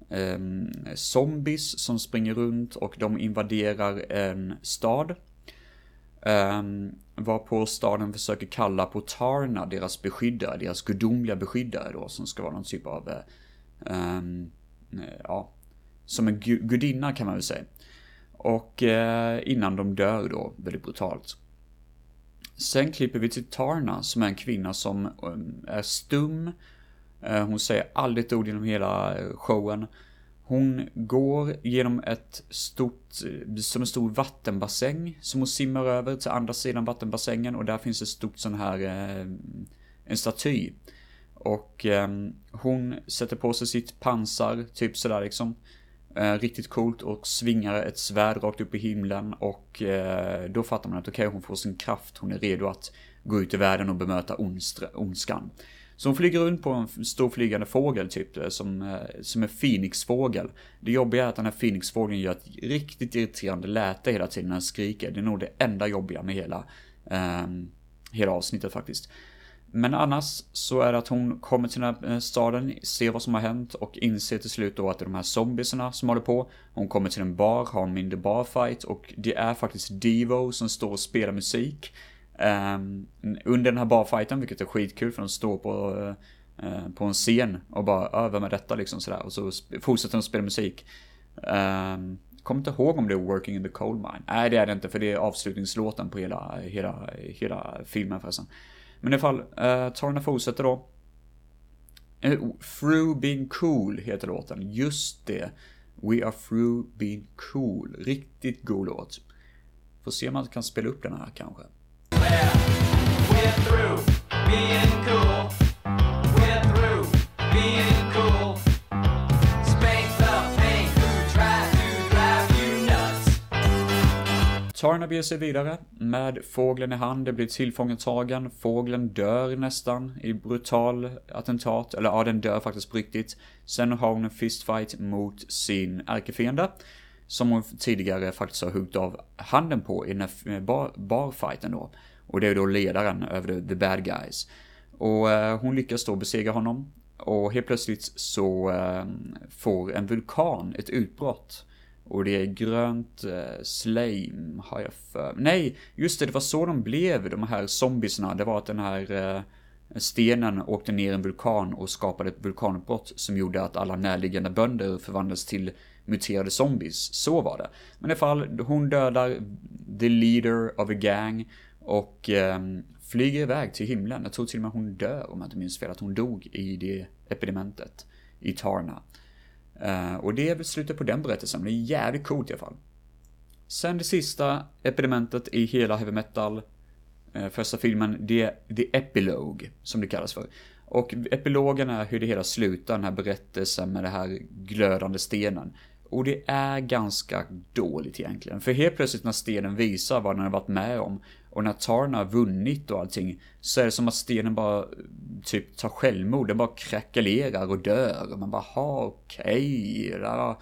eh, zombies som springer runt och de invaderar en stad. Eh, varpå staden försöker kalla på Tarna, deras beskyddare, deras gudomliga beskyddare då, som ska vara någon typ av, eh, ja, som en gudinna kan man väl säga. Och eh, innan de dör då, väldigt brutalt. Sen klipper vi till Tarna som är en kvinna som um, är stum. Eh, hon säger aldrig ett ord genom hela eh, showen. Hon går genom ett stort, eh, som en stor vattenbassäng som hon simmar över till andra sidan vattenbassängen och där finns ett stort sån här, en staty. Och ehm, hon sätter på sig sitt pansar, typ sådär liksom. Eh, riktigt coolt och svingar ett svärd rakt upp i himlen och eh, då fattar man att okej, okay, hon får sin kraft, hon är redo att gå ut i världen och bemöta ondskan. Så hon flyger runt på en stor flygande fågel typ, eh, som, eh, som en Phoenixfågel. Det jobbiga är att den här Phoenixfågeln gör ett riktigt irriterande läte hela tiden när den skriker. Det är nog det enda jobbiga med hela, eh, hela avsnittet faktiskt. Men annars så är det att hon kommer till den här eh, staden, ser vad som har hänt och inser till slut då att det är de här zombiesarna som håller på. Hon kommer till en bar, har en mindre barfight och det är faktiskt Devo som står och spelar musik. Um, under den här barfighten, vilket är skitkul för de står på, uh, på en scen och bara över med detta liksom sådär. Och så fortsätter de spela musik. Um, kommer inte ihåg om det är Working in the Coal Mine. Nej, det är det inte, för det är avslutningslåten på hela, hela, hela filmen förresten. Men i alla fall, uh, eh, Tarna fortsätter då. Eh, through being cool heter låten. Just det. We are through being cool. Riktigt god låt. Får se om man kan spela upp den här kanske. We're through being cool. We're through being Tarna beger sig vidare med fågeln i hand. Det blir tillfångatagen. Fågeln dör nästan i brutal attentat. Eller ja, den dör faktiskt på riktigt. Sen har hon en fistfight mot sin ärkefiende. Som hon tidigare faktiskt har huggit av handen på i den här eh, bar, barfighten då. Och det är då ledaren över the, the bad guys. Och eh, hon lyckas då besegra honom. Och helt plötsligt så eh, får en vulkan ett utbrott. Och det är grönt eh, slime har jag för Nej, just det, det var så de blev, de här zombiesna. Det var att den här eh, stenen åkte ner en vulkan och skapade ett vulkanutbrott som gjorde att alla närliggande bönder förvandlades till muterade zombies. Så var det. Men i alla fall, hon dödar the leader of a gang och eh, flyger iväg till himlen. Jag tror till och med hon dör om jag inte minns fel, att hon dog i det epidementet i Tarna. Eh, och det är väl slutet på den berättelsen, men det är jävligt coolt i alla fall. Sen det sista epidementet i hela heavy metal, eh, första filmen, det är The Epilogue, som det kallas för. Och epilogen är hur det hela slutar, den här berättelsen med den här glödande stenen. Och det är ganska dåligt egentligen. För helt plötsligt när stenen visar vad den har varit med om och när Tarna har vunnit och allting så är det som att stenen bara typ tar självmord. Den bara krackelerar och dör. Och man bara, ha okej. Okay,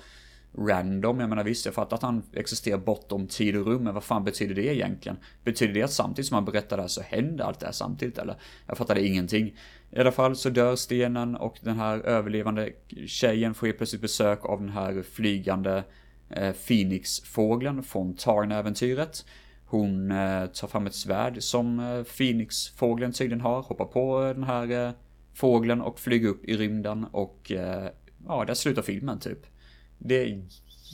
random. Jag menar visst, jag fattar att han existerar bortom tid och rum, men vad fan betyder det egentligen? Betyder det att samtidigt som han berättar det här så händer allt det här samtidigt eller? Jag fattade ingenting. I alla fall så dör stenen och den här överlevande tjejen får helt plötsligt besök av den här flygande eh, Phoenix-fågeln från Tarn-äventyret. Hon eh, tar fram ett svärd som eh, Phoenix-fågeln tydligen har, hoppar på eh, den här eh, fågeln och flyger upp i rymden och eh, ja, där slutar filmen typ. Det är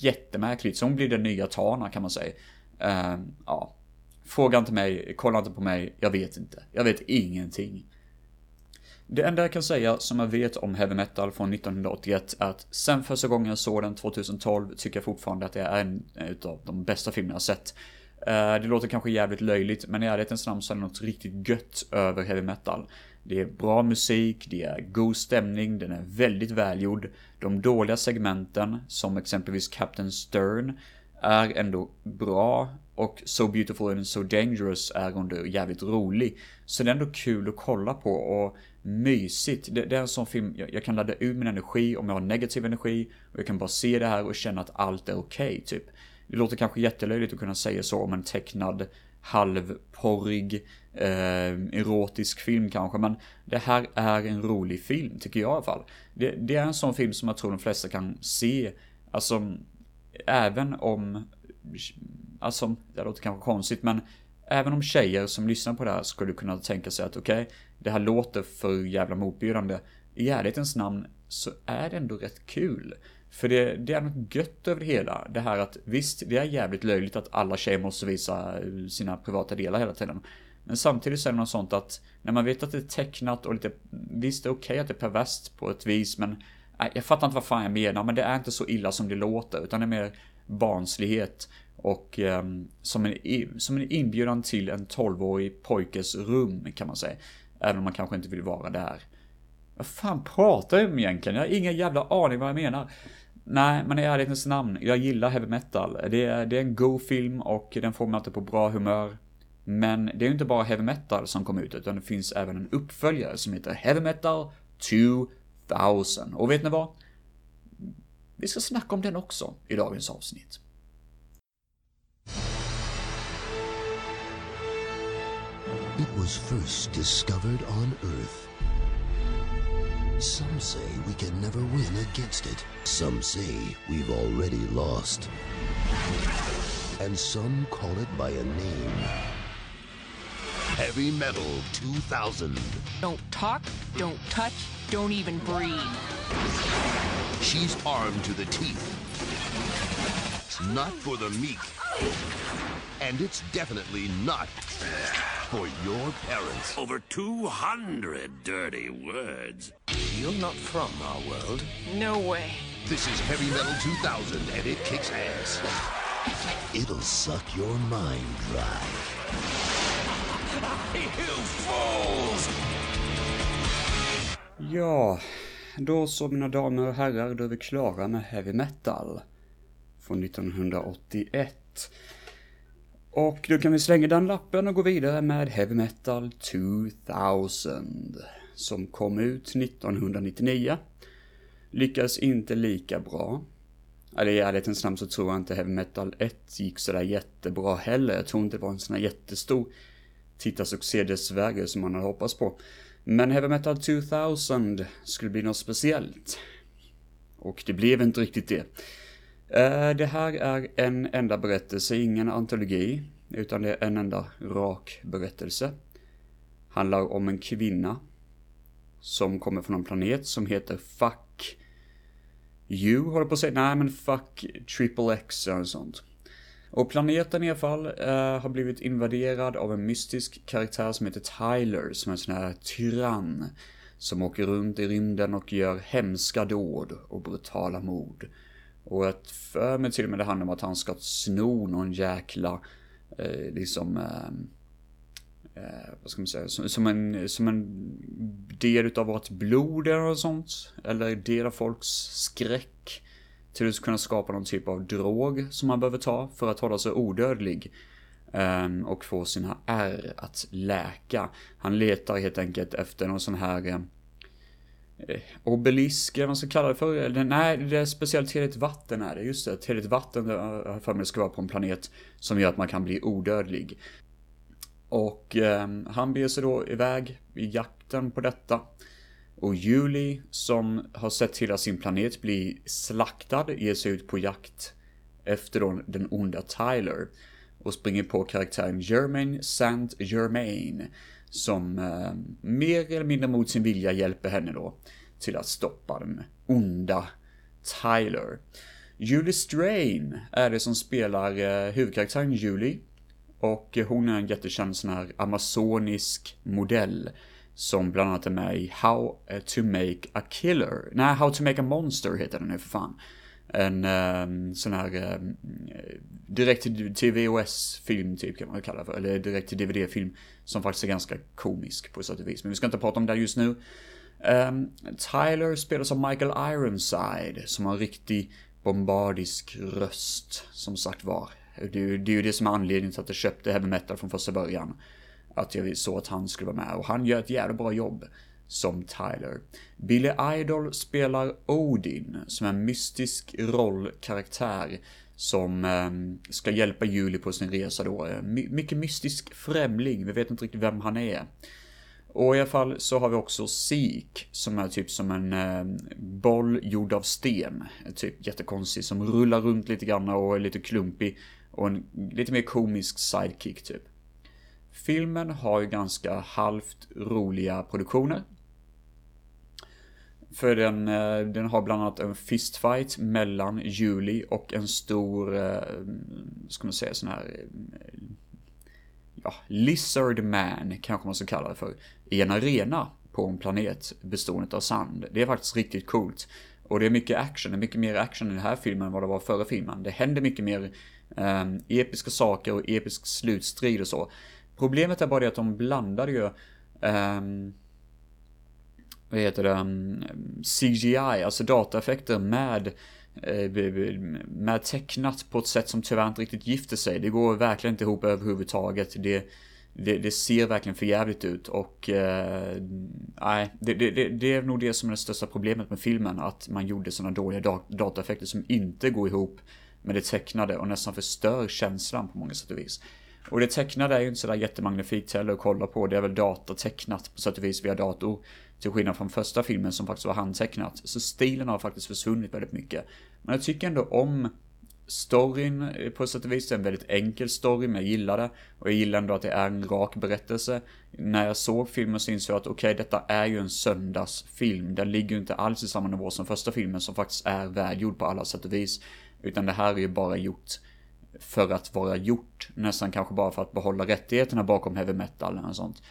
jättemärkligt, så hon blir den nya Tana kan man säga. Eh, ja. Fråga inte mig, kolla inte på mig, jag vet inte. Jag vet ingenting. Det enda jag kan säga som jag vet om heavy metal från 1981 är att sen första gången jag såg den 2012 tycker jag fortfarande att det är en av de bästa filmerna jag sett. Eh, det låter kanske jävligt löjligt, men i ärlighetens namn så är det något riktigt gött över heavy metal. Det är bra musik, det är god stämning, den är väldigt välgjord. De dåliga segmenten, som exempelvis Captain Stern, är ändå bra. Och So Beautiful and So Dangerous är ändå jävligt rolig. Så det är ändå kul att kolla på och mysigt. Det, det är en sån film, jag, jag, kan ladda ur min energi om jag har negativ energi. Och jag kan bara se det här och känna att allt är okej, okay, typ. Det låter kanske jättelöjligt att kunna säga så om en tecknad halvporrig, eh, erotisk film kanske, men det här är en rolig film, tycker jag i alla fall. Det, det, är en sån film som jag tror de flesta kan se, alltså, även om, alltså, det låter kanske konstigt, men även om tjejer som lyssnar på det här skulle kunna tänka sig att okej, okay, det här låter för jävla motbjudande. I ärlighetens namn så är det ändå rätt kul. För det, det är något gött över det hela. Det här att visst, det är jävligt löjligt att alla tjejer måste visa eh, sina privata delar hela tiden. Men samtidigt så är det något sånt att när man vet att det är tecknat och lite, visst det är okej okay att det är perverst på ett vis men eh, jag fattar inte vad fan jag menar men det är inte så illa som det låter utan det är mer barnslighet och um, som, en, som en inbjudan till en 12-årig pojkes rum kan man säga. Även om man kanske inte vill vara där. Vad fan pratar jag om egentligen? Jag har ingen jävla aning vad jag menar. Nej, men i ärlighetens namn, jag gillar heavy metal. Det är, det är en god film och den får mig alltid på bra humör. Men det är ju inte bara heavy metal som kom ut, utan det finns även en uppföljare som heter Heavy Metal 2000. Och vet ni vad? Vi ska snacka om den också i dagens avsnitt. It was first discovered on Earth. Some say we can never win against it. Some say we've already lost. And some call it by a name. Heavy Metal 2000. Don't talk, don't touch, don't even breathe. She's armed to the teeth. It's not for the meek. And it's definitely not for your parents. Over 200 dirty words. You're not from our world. No way. This is Heavy Metal 2000, and it kicks ass. It'll suck your mind dry. You fools! Ja, då så mina damer och herrar, då är vi klara med Heavy Metal. Från 1981. Och då kan vi slänga den lappen och gå vidare med Heavy Metal 2000. Som kom ut 1999. Lyckades inte lika bra. Eller i ärlighetens namn så tror jag inte Heavy Metal 1 gick sådär jättebra heller. Jag tror inte det var en sån här jättestor tittarsuccé dessvärre som man hade hoppats på. Men Heavy Metal 2000 skulle bli något speciellt. Och det blev inte riktigt det. Eh, det här är en enda berättelse, ingen antologi, utan det är en enda rak berättelse. Handlar om en kvinna som kommer från en planet som heter Fuck You, håller på att säga. Nej, men Fuck Triple X eller sånt. Och planeten i alla fall eh, har blivit invaderad av en mystisk karaktär som heter Tyler, som är en sån här tyrann. Som åker runt i rymden och gör hemska dåd och brutala mord. Och jag för mig till och med det handlar om att han ska sno någon jäkla, eh, liksom, eh, eh, vad ska man säga, som, som, en, som en del utav vårt blod eller något sånt. Eller del av folks skräck. Till att kunna skapa någon typ av drog som man behöver ta för att hålla sig odödlig. Ehm, och få sina ärr att läka. Han letar helt enkelt efter någon sån här eh, Eh, obelisk, eller vad man ska kalla det för. Eller, nej, det är speciellt heligt vatten är det. Just det, ett heligt vatten eh, har jag för mig ska vara på en planet som gör att man kan bli odödlig. Och eh, han beger sig då iväg i jakten på detta. Och Julie, som har sett hela sin planet bli slaktad, ger sig ut på jakt efter då den onda Tyler. Och springer på karaktären Germain Saint Germain. Som eh, mer eller mindre mot sin vilja hjälper henne då till att stoppa den onda Tyler. Julie Strain är det som spelar eh, huvudkaraktären Julie. Och eh, hon är en jättekänd sån här amazonisk modell. Som bland annat är med i How eh, to make a killer. Nej, How to make a monster heter den nu för fan. En um, sån här um, direkt till, till VHS-film typ kan man väl kalla det för. Eller direkt till DVD-film. Som faktiskt är ganska komisk på sätt och vis. Men vi ska inte prata om det just nu. Um, Tyler spelas av Michael Ironside. Som har en riktig bombardisk röst. Som sagt var. Det det är ju det som är anledningen till att jag köpte heavy metal från första början. Att jag såg att han skulle vara med och han gör ett jävla bra jobb som Tyler. Billy Idol spelar Odin som är en mystisk rollkaraktär som eh, ska hjälpa Julie på sin resa då. Eh, my mycket mystisk främling, vi vet inte riktigt vem han är. Och i alla fall så har vi också Sik som är typ som en eh, boll gjord av sten. Typ jättekonstig som rullar runt lite grann och är lite klumpig. Och en lite mer komisk sidekick typ. Filmen har ju ganska halvt roliga produktioner. För den, eh, den har bland annat en fistfight mellan Julie och en stor, eh, ska man säga sån här, eh, ja, lizard man kanske man ska kalla det för. I en arena på en planet bestående av sand. Det är faktiskt riktigt coolt. Och det är mycket action, det är mycket mer action i den här filmen än vad det var förra filmen. Det händer mycket mer eh, episka saker och episk slutstrid och så. Problemet är bara det att de blandade ju um, vad heter det, mm, CGI, alltså dataeffekter med eh, med tecknat på ett sätt som tyvärr inte riktigt gifter sig. Det går verkligen inte ihop överhuvudtaget. Det, det, det ser verkligen för jävligt ut och eh, nej, nej, det, det, det, är nog det som är det största problemet med filmen. Att man gjorde sådana dåliga dat dataeffekter som inte går ihop med det tecknade och nästan förstör känslan på många sätt och vis. Och det tecknade är ju inte sådär jättemagnifikt heller att kolla på. Det är väl datatecknat på sätt och vis via dator. Till skillnad från första filmen som faktiskt var handtecknat. Så stilen har faktiskt försvunnit väldigt mycket. Men jag tycker ändå om storyn eh, på sätt och vis. Det är en väldigt enkel story, men jag gillar det. Och jag gillar ändå att det är en rak berättelse. När jag såg filmen så insåg jag att okej, okay, detta är ju en söndagsfilm. Den ligger ju inte alls i samma nivå som första filmen som faktiskt är välgjord på alla sätt och vis. Utan det här är ju bara gjort för att vara gjort. Nästan kanske bara för att behålla rättigheterna bakom heavy metal och sånt.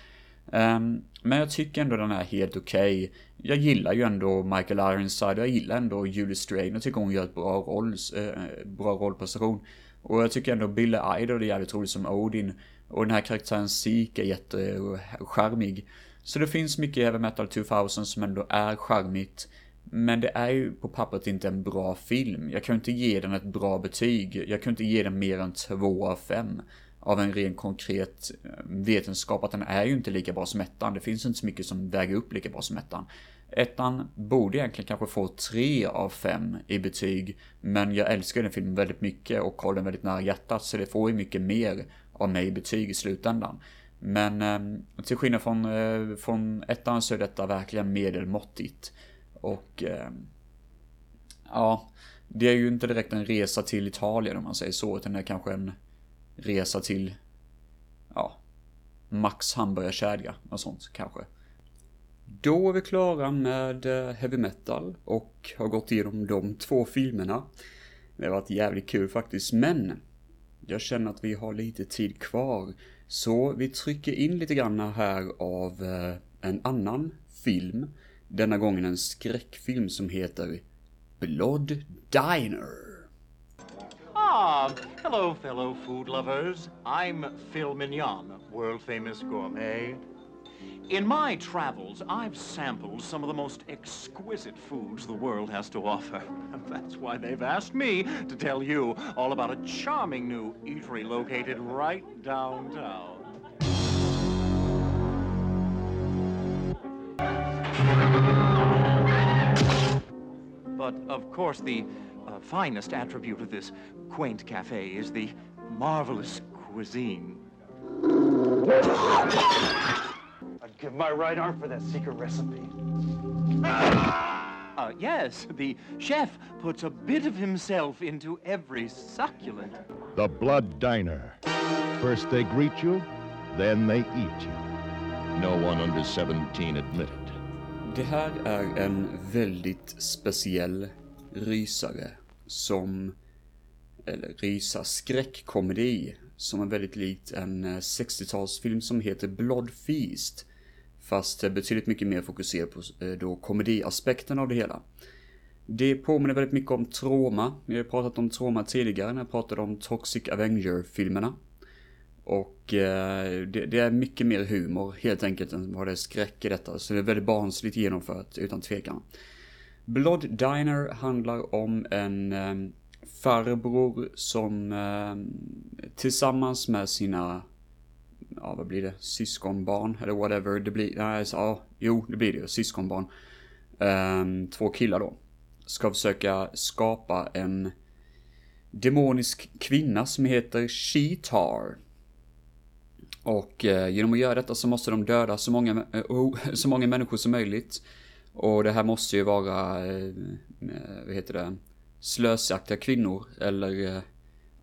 Um, men jag tycker ändå den är helt okej. Okay. Jag gillar ju ändå Michael Ironside, jag gillar ändå Julie Strain, jag tycker hon gör ett bra, roll, uh, bra rollprestation. Och jag tycker ändå Billy Idol är jävligt rolig som Odin. Och den här karaktären Zeke är jättecharmig. Så det finns mycket i Heavy Metal 2000 som ändå är charmigt. Men det är ju på pappret inte en bra film. Jag kan inte ge den ett bra betyg. Jag kan inte ge den mer än 2 av 5 av en ren konkret eh, vetenskap att den är ju inte lika bra som ettan. Det finns inte så mycket som väger upp lika bra som ettan. Ettan borde egentligen kanske få tre av fem i betyg, men jag älskar den filmen väldigt mycket och har den väldigt nära hjärtat, så det får ju mycket mer av mig i betyg i slutändan. Men eh, till skillnad från, eh, från ettan så är detta verkligen medelmåttigt. Och eh, ja, det är ju inte direkt en resa till Italien om man säger så, utan det är kanske en resa till, ja, Max hamburgarkedja och sånt kanske. Då är vi klara med eh, heavy metal och har gått igenom de två filmerna. Det har varit jävligt kul faktiskt, men jag känner att vi har lite tid kvar. Så vi trycker in lite grann här av eh, en annan film. Denna gången en skräckfilm som heter Blood Diner. Hello, fellow food lovers. I'm Phil Mignon, world famous gourmet. In my travels, I've sampled some of the most exquisite foods the world has to offer. That's why they've asked me to tell you all about a charming new eatery located right downtown. But of course, the finest attribute of this quaint cafe is the marvelous cuisine. I'd give my right arm for that secret recipe. Uh, yes, the chef puts a bit of himself into every succulent. The Blood Diner. First they greet you, then they eat you. No one under 17 admitted. Det här är en väldigt speciell rysare som, eller rysa skräckkomedi som är väldigt likt en eh, 60-talsfilm som heter Blood Feast. Fast eh, betydligt mycket mer fokuserad på eh, då komediaspekten av det hela. Det påminner väldigt mycket om Trauma. Vi har pratat om Trauma tidigare när jag pratade om Toxic Avenger-filmerna. Och eh, det, det, är mycket mer humor helt enkelt än vad det är skräck i detta. Så det är väldigt barnsligt genomfört utan tvekan. Blood Diner handlar om en eh, farbror som eh, tillsammans med sina, ja vad blir det, syskonbarn eller whatever det blir, nej, så, ja, jo det blir det, syskonbarn. Eh, två killar då. Ska försöka skapa en demonisk kvinna som heter Sheetar. Och eh, genom att göra detta så måste de döda så många, eh, oh, så många människor som möjligt. Och det här måste ju vara, eh, vad heter det, slösaktiga kvinnor eller, eh,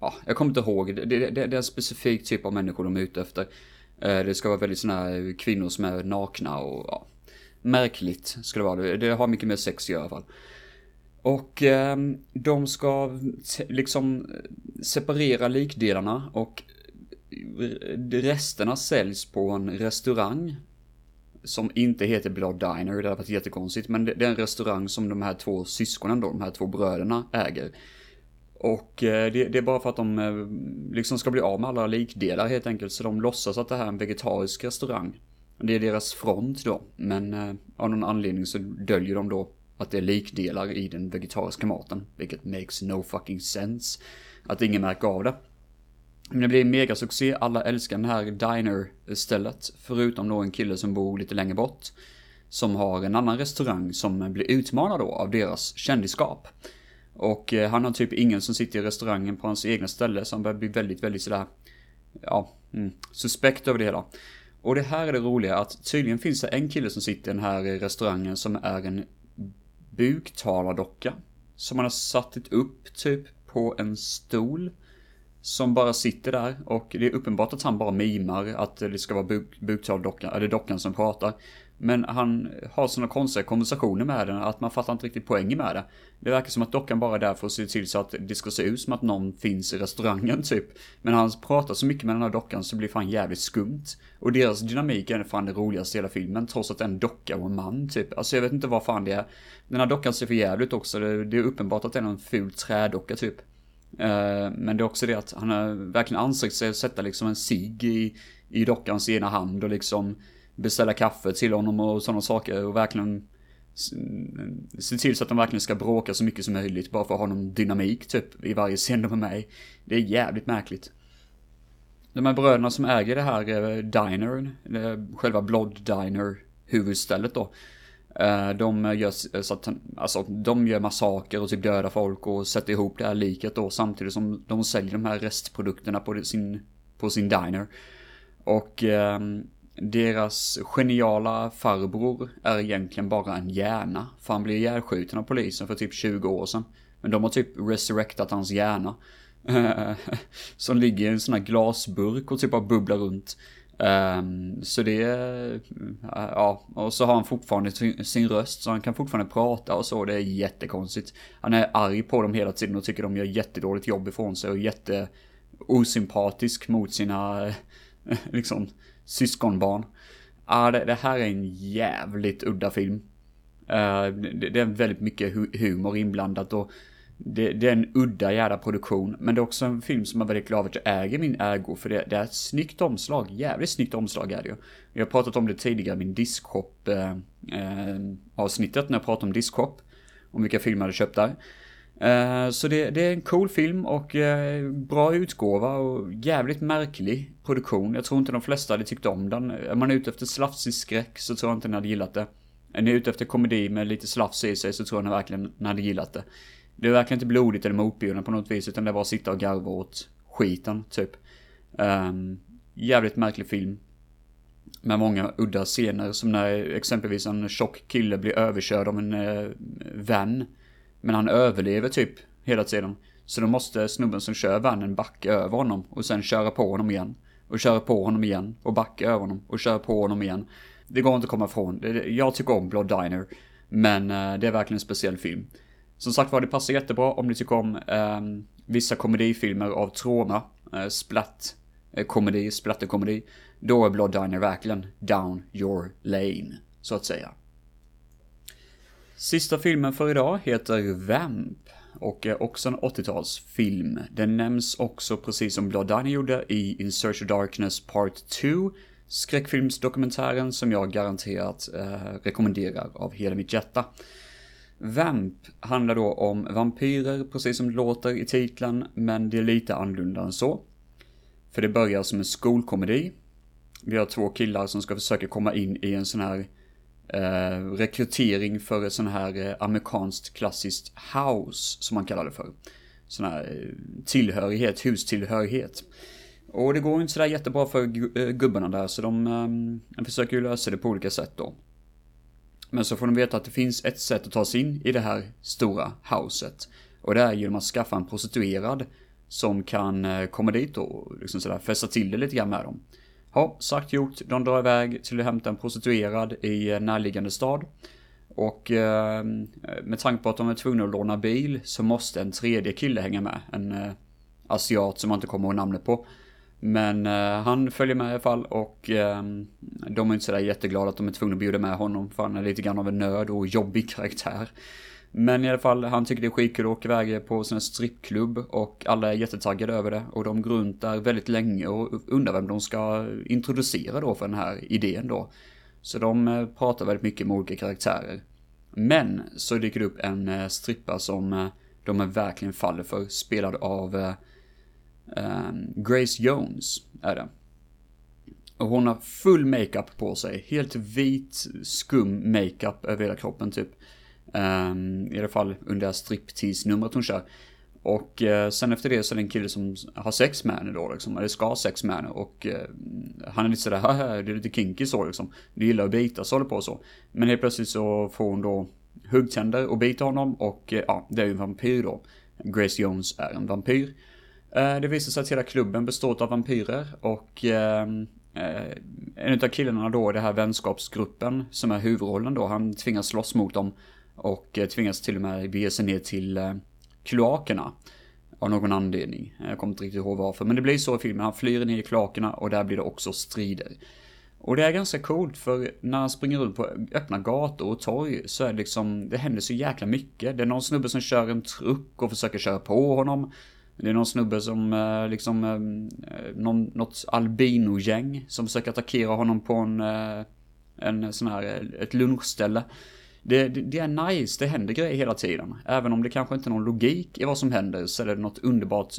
ja, jag kommer inte ihåg. Det, det, det, är en specifik typ av människor de är ute efter. Eh, det ska vara väldigt sådana här kvinnor som är nakna och, ja, märkligt ska det vara. Det har mycket med sex i alla fall. Och eh, de ska liksom separera likdelarna och resterna säljs på en restaurang som inte heter Blood Diner, det hade varit jättekonstigt, men det är en restaurang som de här två syskonen då, de här två bröderna äger. Och eh, det, det, är bara för att de eh, liksom ska bli av med alla likdelar helt enkelt, så de låtsas att det här är en vegetarisk restaurang. Det är deras front då, men eh, av någon anledning så döljer de då att det är likdelar i den vegetariska maten, vilket makes no fucking sense. Att ingen märker av det. Men det blir en megasuccé, alla älskar det här diner-stället. Förutom då en kille som bor lite längre bort. Som har en annan restaurang som blir utmanad då av deras kändisskap. Och eh, han har typ ingen som sitter i restaurangen på hans egna ställe så han börjar bli väldigt, väldigt sådär ja, mm, suspekt över det hela. Och det här är det roliga att tydligen finns det en kille som sitter i den här restaurangen som är en buktalardocka. Som man har satt upp typ på en stol. Som bara sitter där och det är uppenbart att han bara mimar att det ska vara buk buktaldockan, eller dockan som pratar. Men han har sådana konstiga konversationer med den att man fattar inte riktigt poängen med det. Det verkar som att dockan bara är där för att se till så att det ska se ut som att någon finns i restaurangen typ. Men han pratar så mycket med den här dockan så det blir fan jävligt skumt. Och deras dynamik är fan det roligaste i hela filmen trots att det är en docka och en man typ. Alltså jag vet inte vad fan det är. Den här dockan ser för jävligt också. Det är uppenbart att det är någon ful trädocka typ. Eh, men det är också det att han har verkligen ansträngt sig att sätta liksom en cigg i, i dockans ena hand och liksom beställa kaffe till honom och sådana saker och verkligen eh, se till så att de verkligen ska bråka så mycket som möjligt bara för att ha någon dynamik typ i varje scen de är med Det är jävligt märkligt. De här bröderna som äger det här eh, dinern, själva Blood Diner huvudstället då. Eh, de gör, eh, så att, alltså, de gör massaker och typ dödar folk och sätter ihop det här liket då samtidigt som de säljer de här restprodukterna på sin, på sin diner. Och eh, deras geniala farbror är egentligen bara en hjärna. För han blev ihjälskjuten av polisen för typ 20 år sedan. Men de har typ resurrectat hans hjärna. Som ligger i en sån här glasburk och typ bara bubblar runt. Um, så det, eh, ja, och så har han fortfarande sin röst så han kan fortfarande prata och så, det är jättekonstigt. Han är arg på dem hela tiden och tycker de gör jättedåligt jobb ifrån sig och jätte osympatisk mot sina, eh, liksom, syskonbarn. Ja, det, det, här är en jävligt udda film. Uh, det, det, är väldigt mycket hu humor inblandat och det, det, är en udda jävla produktion. Men det är också en film som jag är väldigt glad att jag äger min ägo. För det, det, är ett snyggt omslag. Jävligt snyggt omslag är det ju. Jag har pratat om det tidigare, min diskhop eh, eh, avsnittet när jag pratade om diskhop. Om vilka filmer jag hade köpt där. Eh, så det, det, är en cool film och eh, bra utgåva och jävligt märklig produktion. Jag tror inte de flesta hade tyckt om den. Är man ute efter slafsig skräck så tror jag inte ni hade gillat det. Är ni ute efter komedi med lite slafs i sig så tror jag ni verkligen ni hade gillat det. Det är verkligen inte blodigt eller motbjudande på något vis utan det var att sitta och garva åt skiten typ. Um, jävligt märklig film. Med många udda scener som när exempelvis en tjock kille blir överkörd av en uh, vän men han överlever typ hela tiden. Så då måste snubben som kör vannen backa över honom och sen köra på honom igen. Och köra på honom igen och backa över honom och köra på honom igen. Det går inte att komma ifrån. Jag tycker om Blood Diner. Men eh, det är verkligen en speciell film. Som sagt var, det passar jättebra om ni tycker om eh, vissa komedifilmer av trauma. Eh, splatt eh, komedi, splatterkomedi. Då är Blood Diner verkligen down your lane, så att säga. Sista filmen för idag heter Vamp och är också en 80-talsfilm. Den nämns också precis som Blood Diner gjorde i In Search of Darkness Part 2 skräckfilmsdokumentären som jag garanterat eh, rekommenderar av hela mitt hjärta. Vamp handlar då om vampyrer, precis som det låter i titeln, men det är lite annorlunda än så. För det börjar som en skolkomedi. Vi har två killar som ska försöka komma in i en sån här eh, rekrytering för ett sån här eh, amerikanskt klassiskt house, som man kallar det för. Sån här eh, tillhörighet, hustillhörighet. Och det går inte sådär jättebra för eh, gubbarna där, så de, ehm, de försöker ju lösa det på olika sätt då. Men så får de veta att det finns ett sätt att ta sig in i det här stora huset. Och det är genom att skaffa en prostituerad som kan eh, komma dit och liksom sådär fästa till det lite grann med dem. Ja, sagt gjort. De drar iväg till att hämta en prostituerad i eh, närliggande stad. Och eh, med tanke på att de är tvungna att låna bil så måste en tredje kille hänga med. En eh, asiat som man inte kommer ihåg namnet på. Men eh, han följer med i alla fall och eh, de är inte sådär jätteglada att de är tvungna att bjuda med honom för han är lite grann av en nörd och jobbig karaktär. Men i alla fall, han tycker det är skitkul att åka iväg på sin strippklubb och alla är jättetaggade över det. Och de går runt där väldigt länge och undrar vem de ska introducera då för den här idén då. Så de eh, pratar väldigt mycket med olika karaktärer. Men så dyker det upp en eh, strippa som eh, de verkligen faller för, spelad av Ehm, Grace Jones, är det. Och hon har full makeup på sig, helt vit skum makeup över hela kroppen typ. Um, I alla fall under striptease-numret hon kör. Och eh, sen efter det så är det en kille som har sex med henne då liksom, eller ska ha sex med henne och eh, han är lite sådär, det är lite kinky så liksom. Du gillar att bita så håller på så. Men helt plötsligt så får hon då huggtänder och biter honom och eh, ja, det är ju en vampyr då. Grace Jones är en vampyr. Eh, det visar sig att hela klubben består av vampyrer och ehm, eh, en av killarna då i den här vänskapsgruppen som är huvudrollen då, han tvingas slåss mot dem och eh, tvingas till och med bege sig ner till kloakerna. Av någon anledning. Jag kommer inte riktigt ihåg varför. Men det blir så i filmen. Han flyr ner i kloakerna och där blir det också strider. Och det är ganska coolt för när han springer ut på öppna gator och torg så är det liksom, det händer så jäkla mycket. Det är någon snubbe som kör en truck och försöker köra på honom. Det är någon snubbe som eh, liksom, eh, någon, något albino-gäng som försöker attackera honom på en, eh, en sån här, ett lunchställe. Det, det, det, är nice, det händer grejer hela tiden. Även om det kanske inte är någon logik i vad som händer så är det något underbart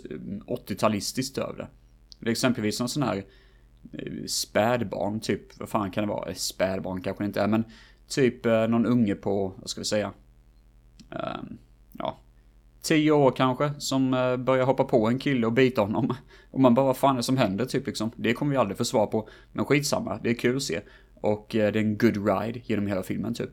80-talistiskt över det. Det är exempelvis någon sån här spädbarn, typ, vad fan kan det vara? Spädbarn kanske det inte är, men typ någon unge på, vad ska vi säga? Um, tio år kanske, som eh, börjar hoppa på en kille och bita honom. Och man bara, vad fan är det som händer typ liksom? Det kommer vi aldrig få svar på. Men skitsamma, det är kul att se. Och eh, det är en good ride genom hela filmen typ.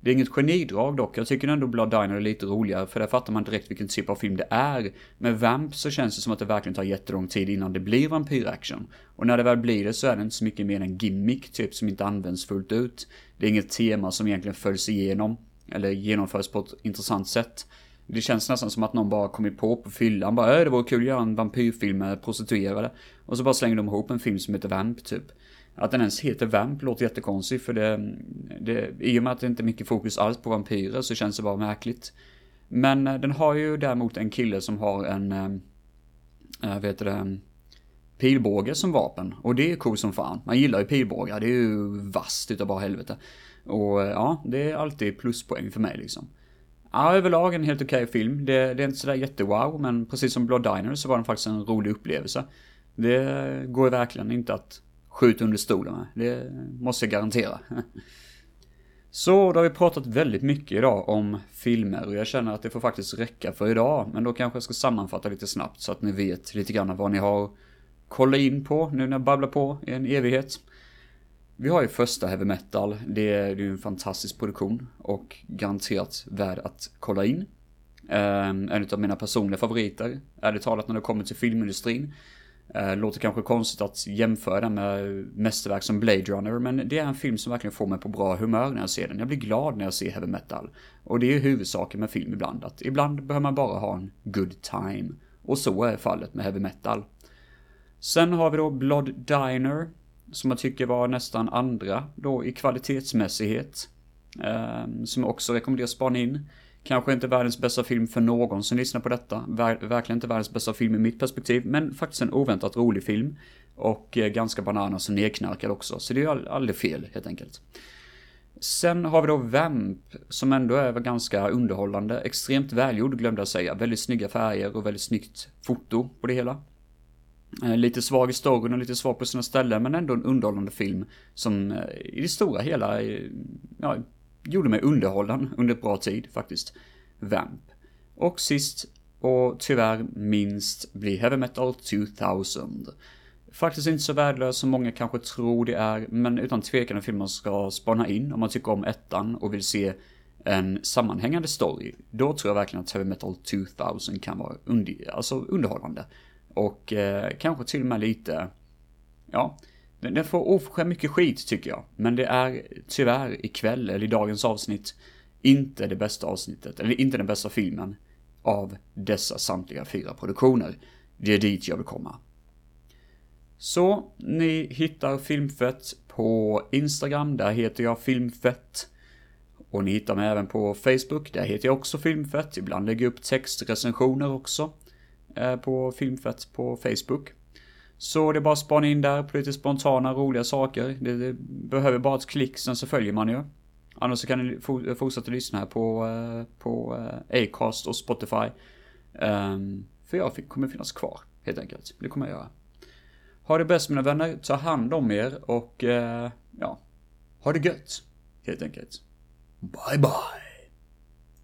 Det är inget genidrag dock, jag tycker ändå Blood Diner är lite roligare för där fattar man direkt vilken typ av film det är. Med Vamp så känns det som att det verkligen tar jättelång tid innan det blir vampyraction. Och när det väl blir det så är det inte så mycket mer än gimmick typ som inte används fullt ut. Det är inget tema som egentligen följs igenom, eller genomförs på ett intressant sätt. Det känns nästan som att någon bara kommit på på fyllan, bara äh, det vore kul att göra en vampyrfilm med prostituerade. Och så bara slänger de ihop en film som heter Vamp typ. Att den ens heter Vamp låter jättekonstigt för det, det, i och med att det inte är mycket fokus alls på vampyrer så känns det bara märkligt. Men eh, den har ju däremot en kille som har en, eh, eh, äh, vet det, pilbåge som vapen. Och det är coolt som fan. Man gillar ju pilbågar, det är ju vasst utav bara helvete. Och ja, det är alltid pluspoäng för mig liksom. Ja, överlag en helt okej okay film. Det, det, är inte sådär jättewow, men precis som Blood Diner så var den faktiskt en rolig upplevelse. Det går verkligen inte att skjuta under stolen med. Det måste jag garantera. Så då har vi pratat väldigt mycket idag om filmer och jag känner att det får faktiskt räcka för idag. Men då kanske jag ska sammanfatta lite snabbt så att ni vet lite grann vad ni har kolla in på nu när jag babblar på i en evighet. Vi har ju första heavy metal, det är ju en fantastisk produktion och garanterat värd att kolla in. Ehm, en av mina personliga favoriter, ärligt talat när det kommer till filmindustrin. Ehm, låter kanske konstigt att jämföra den med mästerverk som Blade Runner, men det är en film som verkligen får mig på bra humör när jag ser den. Jag blir glad när jag ser heavy metal. Och det är ju huvudsaken med film ibland, att ibland behöver man bara ha en good time. Och så är fallet med heavy metal. Sen har vi då Blood Diner, som jag tycker var nästan andra då i kvalitetsmässighet. Eh, som jag också rekommenderar att spana in. Kanske inte världens bästa film för någon som lyssnar på detta. Ver verkligen inte världens bästa film i mitt perspektiv, men faktiskt en oväntat rolig film. Och eh, ganska bananas och nedknarkad också, så det är ju aldrig fel helt enkelt. Sen har vi då Vamp, som ändå är ganska underhållande, extremt välgjord glömde jag säga. Väldigt snygga färger och väldigt snyggt foto på det hela. Eh, lite svag i storyn och lite svag på sina ställen, men ändå en underhållande film som eh, i det stora hela, eh, ja, gjorde mig underhållen under ett bra tid faktiskt. Vamp. Och sist, och tyvärr minst, blir Heavy Metal 2000. Faktiskt inte så värdelös som många kanske tror det är, men utan tvekan en film man ska spana in om man tycker om ettan och vill se en sammanhängande story. Då tror jag verkligen att Heavy Metal 2000 kan vara under, alltså underhållande. Och eh, kanske till och med lite, ja, den får oförskämt mycket skit tycker jag. Men det är tyvärr ikväll, eller i dagens avsnitt, inte det bästa avsnittet, eller inte den bästa filmen av dessa samtliga fyra produktioner. Det är dit jag vill komma. Så, ni hittar Filmfett på Instagram, där heter jag Filmfett. Och ni hittar mig även på Facebook, där heter jag också Filmfett. Ibland lägger jag upp textrecensioner också. Eh, på Filmfett på Facebook. Så det är bara att spana in där på lite spontana roliga saker. Det, det behöver bara ett klick, sen så följer man ju. Annars så kan ni fortsätta lyssna här på, eh, på eh, Acast och Spotify. Ehm, för jag kommer finnas kvar, helt enkelt. Det kommer jag göra. Ha det bäst mina vänner, ta hand om er och ja, ha det gött, helt enkelt. Bye bye.